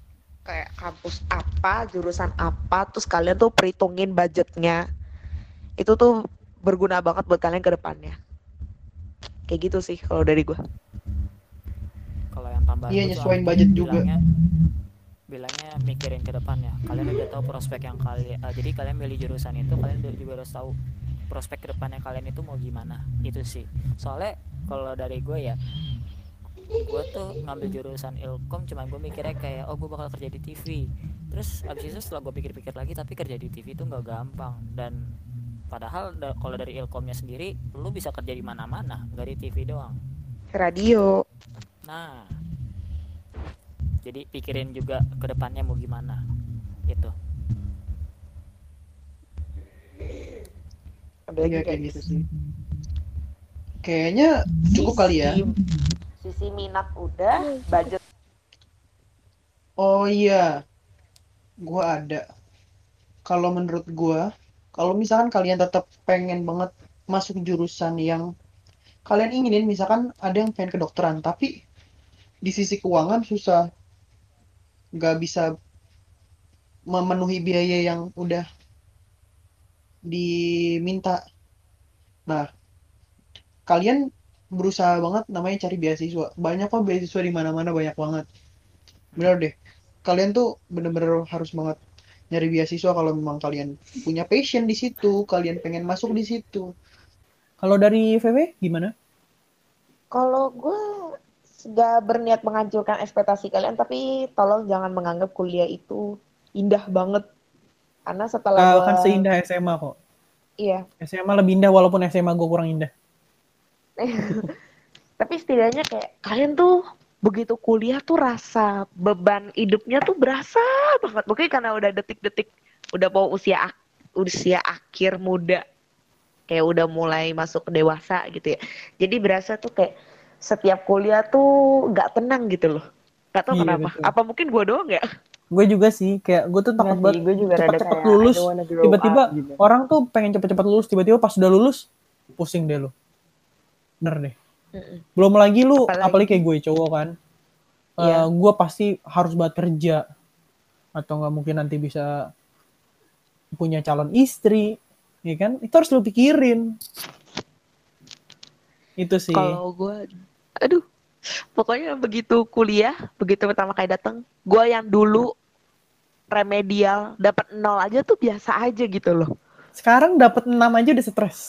kayak kampus apa, jurusan apa, terus kalian tuh perhitungin budgetnya. Itu tuh berguna banget buat kalian ke depannya. Kayak gitu sih kalau dari gua. Kalau yang tambahan Iya, gua tuh nyesuaiin budget juga. bilangnya bilangnya mikirin ke depan ya. Kalian udah tahu prospek yang kalian jadi kalian milih jurusan itu kalian udah- juga harus tahu prospek ke depannya kalian itu mau gimana. Itu sih. Soalnya kalau dari gue ya gue tuh ngambil jurusan ilkom cuman gue mikirnya kayak oh gue bakal kerja di TV terus abis itu setelah gue pikir-pikir lagi tapi kerja di TV itu nggak gampang. Dan padahal da- kalau dari ilkomnya sendiri lu bisa kerja di mana-mana nggak di TV doang. Radio. Nah, jadi pikirin juga ke depannya mau gimana gitu Ada lagi Iya kayak kayak gitu sih. Kayaknya cukup kali ya. Sisi- Sisi minat udah, budget Oh iya, gua ada. Kalau menurut gua, kalau misalkan kalian tetap pengen banget masuk jurusan yang kalian inginin, misalkan ada yang pengen kedokteran, tapi di sisi keuangan susah, nggak bisa memenuhi biaya yang udah diminta. Nah, kalian berusaha banget namanya cari beasiswa. Banyak kok beasiswa di mana-mana banyak banget. Bener deh. Kalian tuh bener-bener harus banget nyari beasiswa kalau memang kalian punya passion di situ, kalian pengen masuk di situ. Kalau dari VW gimana? Kalau gue nggak berniat menghancurkan ekspektasi kalian, tapi tolong jangan menganggap kuliah itu indah banget. Karena setelah Ah, gua- kan seindah SMA kok. iya, SMA lebih indah walaupun SMA gue kurang indah. tapi setidaknya kayak kalian tuh begitu kuliah tuh rasa beban hidupnya tuh berasa banget. Mungkin karena udah detik-detik, udah mau usia ak- usia akhir muda, kayak udah mulai masuk dewasa gitu ya. Jadi berasa tuh kayak setiap kuliah tuh nggak tenang gitu loh. Gak tau Iya, kenapa. betul. Apa mungkin gue doang ya? Gue juga sih, kayak gue tuh takut banget gue juga rada cepet-cepet kayak lulus, tiba-tiba gitu. orang tuh pengen cepet-cepet lulus, tiba-tiba pas udah lulus, pusing deh lu. Bener deh. Mm-mm. Belum lagi lu, Apalagi- apalagi, kayak gue cowok kan, Iya. gue pasti harus banget kerja, atau nggak mungkin nanti bisa punya calon istri, ya kan? Itu harus lu pikirin. Itu sih. Kalau gue, aduh, pokoknya begitu kuliah, begitu pertama kali datang, gue yang dulu remedial dapat nol aja tuh biasa aja gitu loh. Sekarang dapat 6 aja udah stres.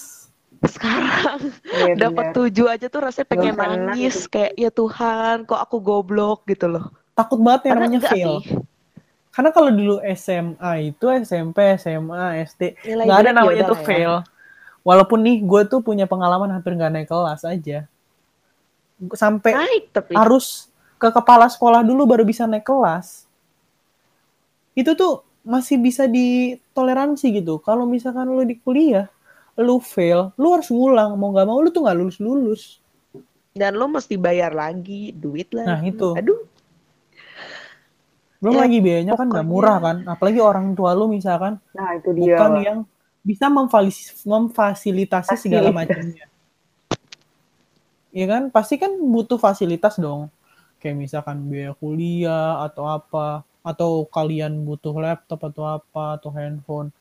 Sekarang Iya, dapat tujuh aja tuh rasanya pengen Belum nangis gitu. kayak ya Tuhan, kok aku goblok gitu loh. Takut banget yang namanya fail. sih. Karena kalau dulu SMA itu SMP, SMA, SD nggak ada ya namanya tuh ya. fail. Walaupun nih gue tuh punya pengalaman hampir nggak naik kelas aja. Sampai Naik tapi. harus ke kepala sekolah dulu baru bisa naik kelas. Itu tuh masih bisa ditoleransi gitu. Kalau misalkan lu di kuliah, lu fail, lu harus ngulang. Mau nggak mau lu tuh nggak lulus-lulus. Dan lo mesti bayar lagi duit lah. Nah, itu. Aduh, Belum Ya, lagi biayanya kan nggak murah kan. Apalagi orang tua lu misalkan Nah, itu dia. bukan yang bisa memfasilitasi segala macamnya. Iya kan, pasti kan butuh fasilitas dong. Kayak misalkan biaya kuliah atau apa, atau kalian butuh laptop atau apa, atau handphone.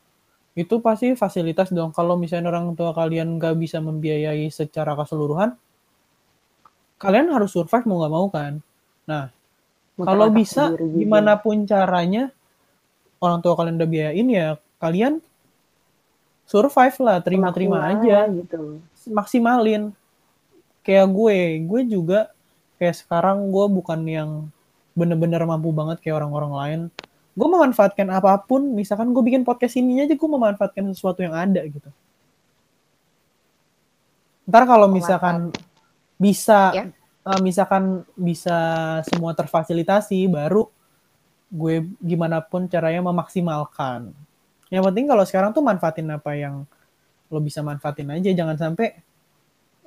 Itu pasti fasilitas dong. Kalau misalnya orang tua kalian nggak bisa membiayai secara keseluruhan, kalian harus survive mau nggak mau kan. Nah, kalau bisa gimana pun caranya orang tua kalian udah biayain ya kalian survive lah terima-terima aja gitu. maksimalin kayak gue gue juga kayak sekarang gue bukan yang bener-bener mampu banget kayak orang-orang lain. Gue memanfaatkan apa pun misalkan gue bikin podcast ini aja gue memanfaatkan sesuatu yang ada gitu. Ntar kalau misalkan bisa Ya. eh, misalkan bisa semua terfasilitasi baru gue gimana pun caranya memaksimalkan. Yang penting kalau sekarang tuh manfaatin apa yang lo bisa manfaatin aja. Jangan sampai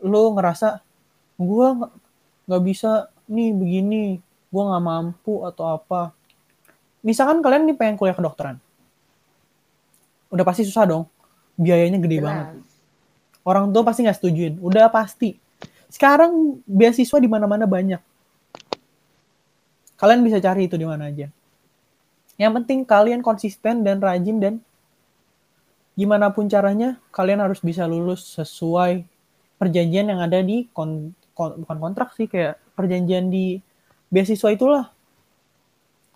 lo ngerasa gue nggak- bisa nih begini gue nggak mampu atau apa. Misalkan kalian nih pengen kuliah kedokteran. Udah pasti susah dong. Biayanya gede banget. Jelas. orang tua pasti nggak setujuin. Udah pasti. Sekarang beasiswa di mana-mana banyak. Kalian bisa cari itu di mana aja. Yang penting kalian konsisten dan rajin dan gimana pun caranya kalian harus bisa lulus sesuai perjanjian yang ada di kon, kon- bukan kontrak sih kayak perjanjian di beasiswa itulah.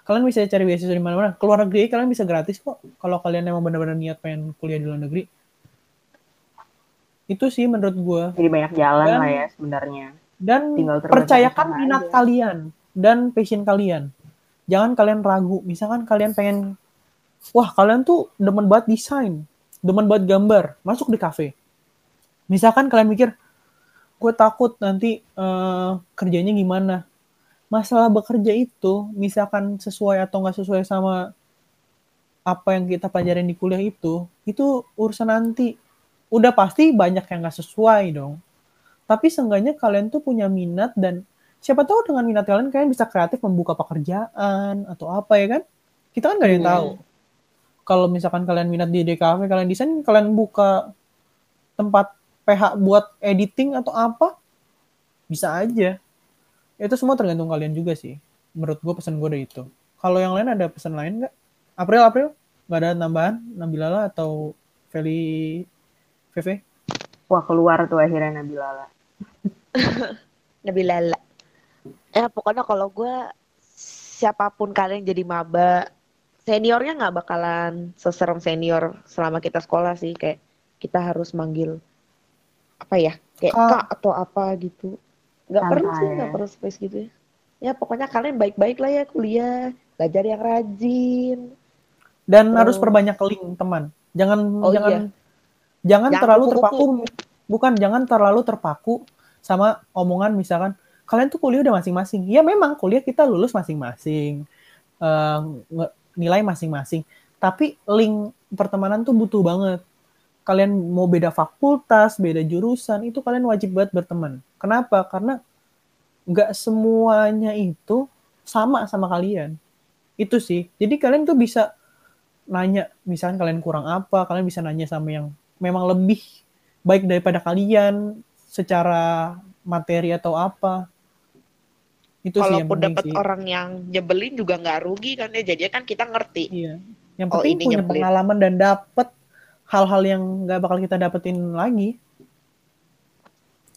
Kalian bisa cari beasiswa di mana-mana. Keluar negeri kalian bisa gratis kok kalau kalian emang benar-benar niat pengen kuliah di luar negeri. Itu sih menurut gue Jadi banyak jalan Dan- lah ya sebenarnya. dan percayakan minat aja. kalian dan passion kalian. Jangan kalian ragu. Misalkan kalian pengen wah kalian tuh demen banget desain demen banget gambar masuk di cafe misalkan kalian mikir gue takut nanti eh, kerjanya gimana. Masalah bekerja itu misalkan sesuai atau nggak sesuai sama apa yang kita pelajarin di kuliah itu itu urusan nanti. Udah pasti banyak yang nggak sesuai dong. Tapi seenggaknya kalian tuh punya minat dan siapa tahu dengan minat kalian kalian bisa kreatif membuka pekerjaan atau apa ya kan? Kita kan nggak ada yang Hmm. tahu. Kalau misalkan kalian minat di DKV kalian desain kalian buka tempat PH buat editing atau apa bisa aja. Itu semua tergantung kalian juga sih. Menurut gue pesan gue dari itu. Kalau yang lain ada pesan lain nggak? April April? Nggak ada tambahan? Nabilala atau Feli VV Wah keluar tuh akhirnya Nabilala. lebih lala ya pokoknya kalau gue siapa pun kalian jadi maba seniornya nggak bakalan seserem senior selama kita sekolah sih. Kayak kita harus manggil apa ya kayak Kak. kak atau apa gitu nggak Santai perlu sih ya. nggak perlu space gitu ya ya pokoknya kalian baik-baik lah ya kuliah belajar yang rajin dan harus Terus. perbanyak link teman jangan Oh, jangan iya. jangan Jangan terlalu terpaku bukan jangan terlalu terpaku sama omongan misalkan kalian tuh kuliah udah masing-masing ya memang kuliah kita lulus masing-masing nge- nilai masing-masing tapi link pertemanan tuh butuh banget kalian mau beda fakultas beda jurusan itu kalian wajib banget berteman. Kenapa? Karena nggak semuanya itu sama sama kalian. Itu sih. Jadi kalian tuh bisa nanya misalkan kalian kurang apa kalian bisa nanya sama yang memang lebih baik daripada kalian secara materi atau apa. Itu sih yang Kalaupun dapat orang yang nyebelin juga nggak rugi kan ya. Jadi kan kita ngerti. iya. Yang Oh, penting ini punya nyebelin. pengalaman dan dapet hal-hal yang nggak bakal kita dapetin lagi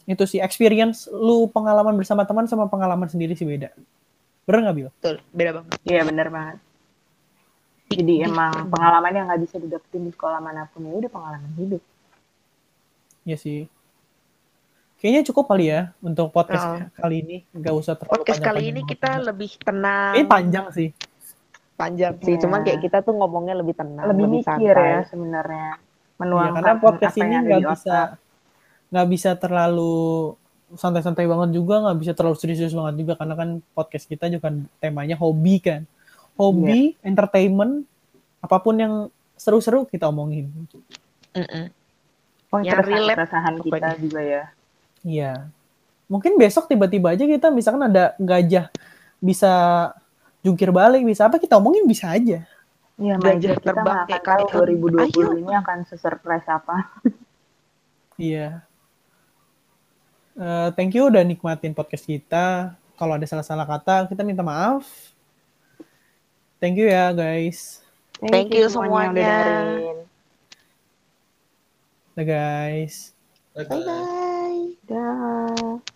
itu sih experience lu pengalaman bersama teman sama pengalaman sendiri sih beda bener nggak Bil? Betul, beda banget. Iya bener banget. Jadi emang pengalaman yang nggak bisa didapetin di sekolah mana pun ya udah pengalaman hidup. Iya sih kayaknya cukup kali ya untuk podcast Oh. kali ini nggak usah terlalu Podcast kali ini kita lebih tenang. Kayaknya panjang sih panjang sih. Iya. Cuman kayak kita tuh ngomongnya lebih tenang, Lebih lebih, mikir santai. ya sebenarnya. Iya, Menuangkan karena podcast ini nggak bisa nggak bisa terlalu santai-santai banget juga nggak bisa terlalu serius banget juga karena kan podcast kita juga kan temanya hobi kan hobi Iya. entertainment apa pun yang seru-seru kita omongin Mm-mm. Oh, Yang relate keresahan kita pokoknya. juga ya. iya mungkin besok tiba-tiba aja kita misalkan ada gajah bisa jungkir balik bisa apa kita omongin bisa aja Iya, kita terbang kayak tahu kalian. 2020 Ayo. ini akan sesurprise apa. iya Eh, thank you udah nikmatin podcast kita kalau ada salah-salah kata kita minta maaf thank you ya guys Thank you semuanya. dengerin. Dah guys Bye-bye. Bye bye. Dah.